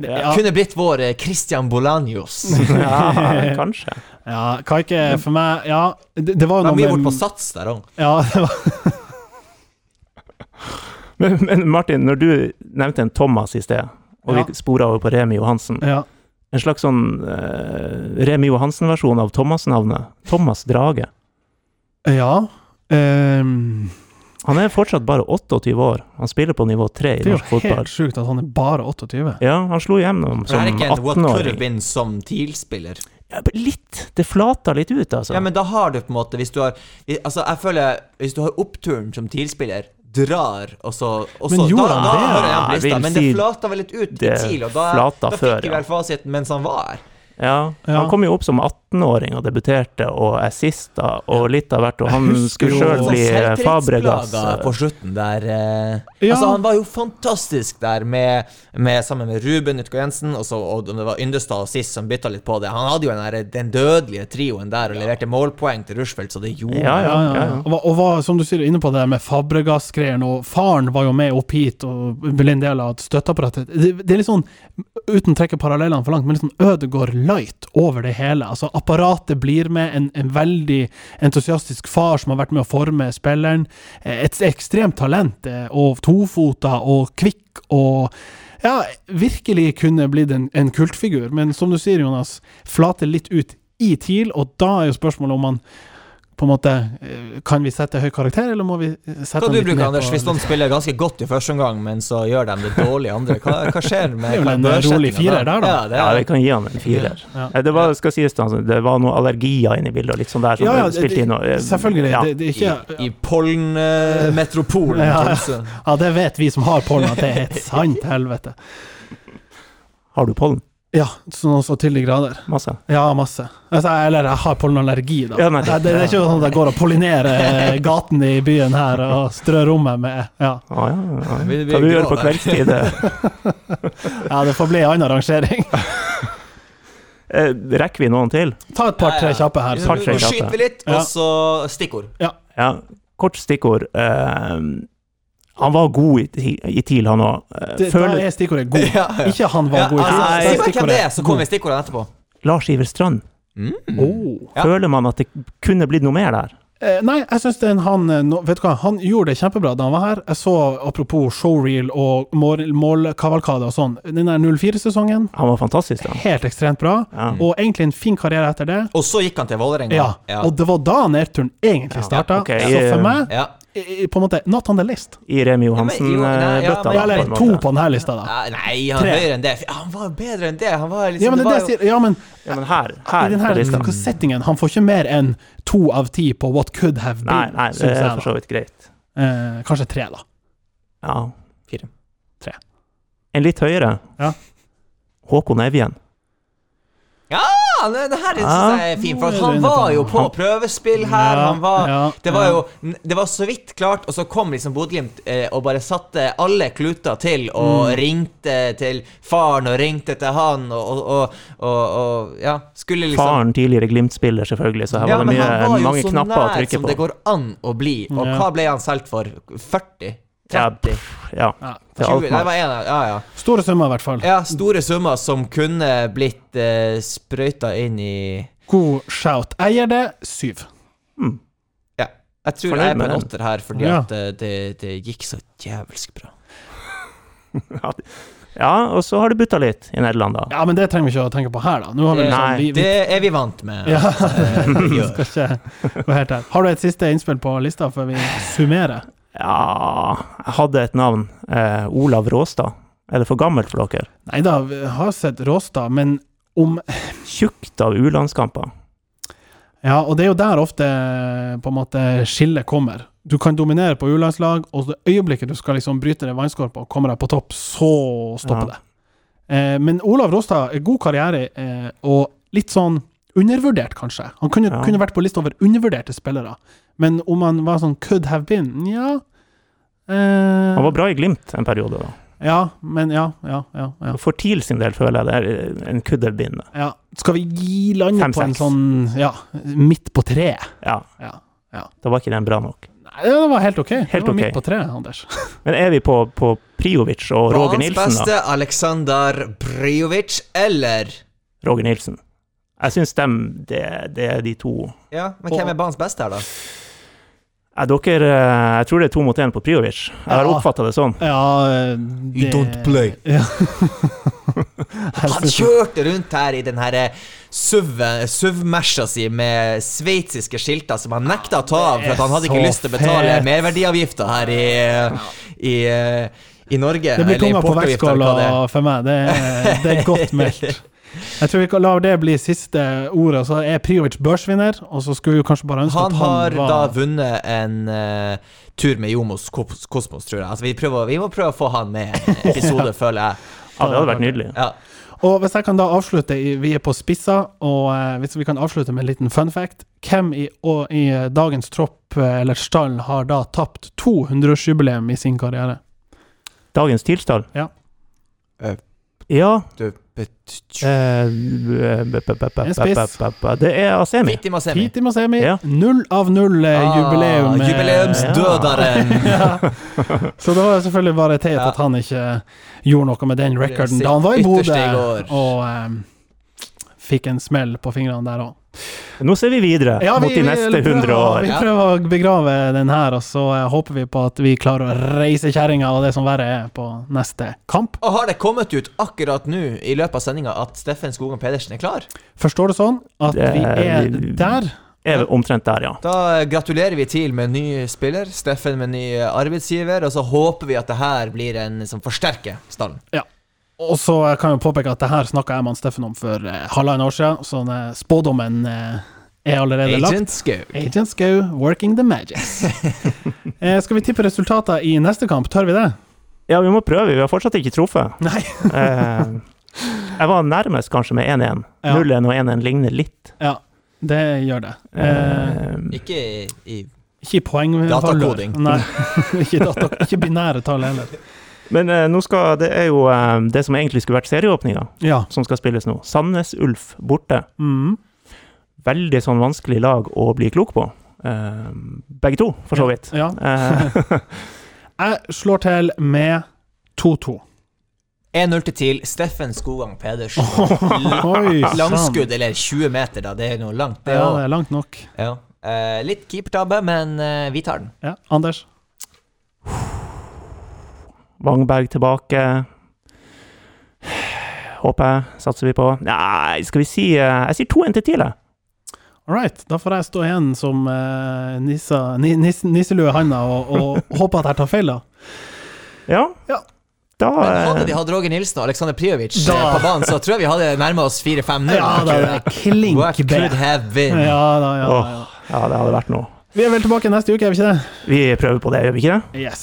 Ja, Kunne blitt vår eh, Christian Bolanjos. ja kanskje. Ja, hva ikke for meg Ja, det, det var jo noe med bort på sats der òg. Ja, det var, Men, men Martin, når du nevnte en Thomas i sted, og Ja. vi spora over på Remi Johansen ja. En slags sånn uh, Remi Johansen-versjon av Thomas-navnet. Thomas Drage. ja. ehm, Han er fortsatt bare 28 år. Han spiller på nivå 3 i norsk fotball. det er jo helt sjukt at han er bare 28. Ja, han slo igjennom Det som er ikke en what could have been som TIL-spiller. Ja, litt. Det flata litt ut, altså. Ja, men da har du på en måte Hvis du har Altså, jeg føler Hvis du har oppturen som TIL-spiller, drar, og så, og Men så gjorde da, han da det? da, Ja, jeg lista, vil Men det flata vel litt ut i TIL, og da, da fikk vi ja. vel fasiten mens han var her. Ja, Ja. han kom jo opp som 18-åring og debuterte og assista og litt av hvert, og han skulle sjøl bli eh, Fabregas. på slutten der eh, Ja. Altså, han var jo fantastisk der med, med sammen med Ruben Utgå Jensen, og så og det var Yndestad sist som bytta litt på det. Han hadde jo den, den dødelige trioen der og leverte målpoeng til Rushfeldt, så det gjorde Ja, Ja, ja. Og, og var, som du sier, inne på det med Fabregas-greier, og faren var jo med opp hit og ble en del av støtteapparatet. Det, det er litt sånn, uten å trekke parallellene for langt, men litt sånn Ødegård light over det hele. Altså, apparatet blir med, en, en veldig entusiastisk far som har vært med å forme spilleren. Eh, Et ekstremt talent, eh, og tofota og kvikk og ja, virkelig kunne blitt en, en kultfigur, men som du sier, Jonas, flater litt ut i TIL, og da er jo spørsmålet om man på en måte eh, Kan vi sette høy karakter, eller må vi eh, sette Hva du litt bruker, ned Anders, hvis noen spiller ganske godt i første omgang, men så gjør de det dårlig i andre? Hva, hva skjer med Det er vel en rolig firer der, da. Ja, det Ja, er, vi kan gi han en firer. Ja. Eh, Det var, skal sies, da, altså, det var noen allergier inne i bildet, og litt sånn der som Ja, ja, spilte inn. Og, Selvfølgelig. Ja. Det, det ikke I, i pollenmetropolen Ja, ja. Tromsø. Ja, det vet vi som har pollen, at det er et sant helvete. Har du pollen? Ja, sånn så til de grader. Masse? Ja, masse. Altså, eller jeg har pollenallergi, da. Ja, nei. det, det er ikke sånn at jeg går og pollinerer gaten i byen her og strør rommet med Ja, Ah, ja, ja. Vi- vi Hva du gjør på kveldstid? ja det får bli en annen rangering. Eh, Rekker vi noen til? Ta et par-tre kjappe her. Par, tre kjappe. skyter vi litt, og så stikkord. Ja, kort stikkord. Eh, han var god i, i TIL, han òg. Føler... da er stikkordet god. Ja, ja. Ikke han var Ja, god i altså, TIL. si bare hvem det er, så kommer vi stikkordene etterpå. Lars Iver Strand. Mm. Oh. Føler man at det kunne blitt noe mer der? Eh, nei, jeg syns han eh, Vet du hva, han gjorde det kjempebra da han var her. Jeg så, apropos showreel og mål- målkavalkade og sånn, den der 04-sesongen, Han var fantastisk, da. helt ekstremt bra. Ja. Og egentlig en fin karriere etter det. Og så gikk han til Vålerenga. Ja, og det var da nedturen egentlig starta. ok, Så for eh, meg, Ja. På en måte, not on the list. I Remi men- jo, ja, Johansen-bøtta. Ja, eller to på denne lista, da. Nei, han er høyere enn det. Han var jo bedre enn det. Han var liksom Ja, men, det, det var det, sier- ja, men Ja, men her, i her den på lista. settingen, han får ikke mer enn to av ti på what could have been. Nei, nei, det er jeg, for så vidt greit. Eh, kanskje tre, da. Ja. Fire. Tre. En litt høyere. Ja. Håkon Evjen. Ja, det, det her synes jeg er fint, for du han var jo på prøvespill her. Han var Det var jo Det var så vidt klart, og så kom liksom Bodø-Glimt eh, og bare satte alle kluter til, og Mm. ringte til faren, og ringte til han, og, og, og, og, og ja, skulle liksom Faren tidligere Glimt-spiller, selvfølgelig, så her var det mange knapper å trykke på Ja, men han var jo så nær som det går an å bli. Og hva ble han solgt for? 40? Ja, 30? Ja, Ja. 20? nei, Det var en av Ja, ja. Store summer, i hvert fall. Ja, store summer som kunne blitt eh, sprøyta inn i God shout. Jeg gir det syv. Mm. Ja. Jeg tror Fornøyd jeg er på en åtter her, fordi Ja. at det, det, det gikk så djevelsk bra. Ja, og så har det butta litt i Nederland, da. Ja, men det trenger vi ikke å tenke på her, da. Nå har vi Det- liksom, Nei, vi, vi, Det er vi vant med. Ja. at, uh, vi gjør. skal ikke gå helt her. Har du et siste innspill på lista før vi summerer? Ja Jeg hadde et navn. Eh, Olav Råstad. Er det for gammelt for dere? Nei da, vi har sett Råstad, men om Tjukt av U-landskamper. Ja, og det er jo der ofte på en måte skillet kommer. Du kan dominere på U-landslag, og det øyeblikket du skal liksom bryte det vannskorpa og kommer deg på topp, så stopper Ja. det. Eh, men Olav Råstad er god karriere, eh, og litt sånn undervurdert, kanskje. Han kunne, Ja. kunne vært på lista over undervurderte spillere. Men om han var sånn could have been, ja eh, Han var bra i Glimt en periode, da. Ja, men ja, ja, ja. ja. For TIL sin del føler jeg det er en could have been. ja. Skal vi gi landet på en sånn ja, midt på treet? Ja, Ja. ja. da var ikke den bra nok. Nei, det var helt ok. Helt det var okay. midt på treet, Anders. Men er vi på, på Priovic og Roger Nilsen, da? beste, Aleksandar Priovic eller Roger Nilsen. Jeg syns dem, det, det er de to Ja, men hvem er banens beste her, da? Ja, dere, eh, jeg tror det er to mot én på Priovic. Jeg har Ja. oppfatta det sånn. Ja, eh, det You don't play. Ja. Han kjørte rundt her i den herre SUV- SUV-Merca si med sveitsiske skilter som han nekta å ta av, for at han hadde ikke lyst til å betale merverdiavgifta her i, i, i Norge. Det blir tunga på vektskåla for meg. Det det er godt meldt. Jeg tror vi kan la det bli siste ordet. Så er Priovic børsvinner, og så skulle vi kanskje bare ønske Han at han har da vunnet en uh, tur med Jomos Kosmos, tror jeg. Altså, vi, prøver, vi må prøve å få han med en episode, føler jeg. Ja, det hadde vært nydelig. Ja. Og hvis jeg kan da avslutte Vi er på spissa, og eh, hvis vi kan avslutte med en liten fun fact Hvem i, og, i eh, dagens tropp, eller stall, har da tapt to 100-årsjubileum i sin karriere? Dagens tilstand? Ja. Uh, Ja Du, eh, Det er Asemi. Fiti Masemi. Fiti Masemi, Ja. null av null ah, jubileum. Ah, eh, jubileumsdødaren! ja. Så det var selvfølgelig bare Ja. at han ikke gjorde noe med den recorden da han var i Bodø og um, fikk en smell på fingrene der òg. Nå ser vi videre mot de neste hundre år. Vi prøver å begrave den her, og så eh, håper vi på at vi klarer å reise kjerringa og det som verre er, på neste kamp. Og har det kommet ut akkurat nå i løpet av sendinga at Steffen Skogan Pedersen er klar? Forstår du sånn at Det- vi er vi- der? Er omtrent der, ja. Da gratulerer vi TIL med ny spiller, Steffen med ny arbeidsgiver, og så håper vi at det her blir en som forsterker stallen. Og så kan jeg påpeke at det her snakka jeg med Steffen om for eh, halvannet år siden, så den spådommen eh, er allerede lagt. Agent Skau. Agent Skau, working the magics. eh, skal vi tippe resultater i neste kamp? Tør vi det? Ja, vi må prøve. Vi har fortsatt ikke truffet. Nei. Eh, jeg var nærmest kanskje med 1-1. Ja. 0-1 og 1-1 ligner litt. Ja, det gjør det. Eh, Eh, Ikke i, i ikke i poengvalør. Datakoding. Nei, ikke, data, ikke binære tall heller. Men eh, nå skal, det er jo eh, det som egentlig skulle vært serieåpninga, Ja. som skal spilles nå. Sandnes Ulf borte. Mm. Veldig sånn vanskelig lag å bli klok på. Eh, begge to, for så vidt. Ja. ja. Jeg slår til med 2-2. 1-0 til TIL, Steffen Skogang Pedersen. Langskudd, eller 20 meter, da. Det er noe langt, det Ja, det er langt nok. Ja. Eh, litt keepertabbe, men eh, vi tar den. Ja, Anders? Wangberg tilbake. Håper jeg. Satser vi på. Nei, skal vi si eh, Jeg sier 2-1 til TIL, jeg. All right, da får jeg stå igjen som uh, nissa, ni, nis, nisselue i handa og, og håpe at jeg tar feil, da. Ja. Ja. Da Men hadde eh, de hatt Roger Nilsen og Aleksandr Prijovic Da- på banen, så tror jeg vi hadde nærma oss 4-5-0. Ja, da klink What could have been? Ja da, ja, da, ja. ja. Ja, det hadde vært noe. Vi er vel tilbake neste uke, er vi ikke det? Vi prøver på det, gjør vi ikke det? Yes.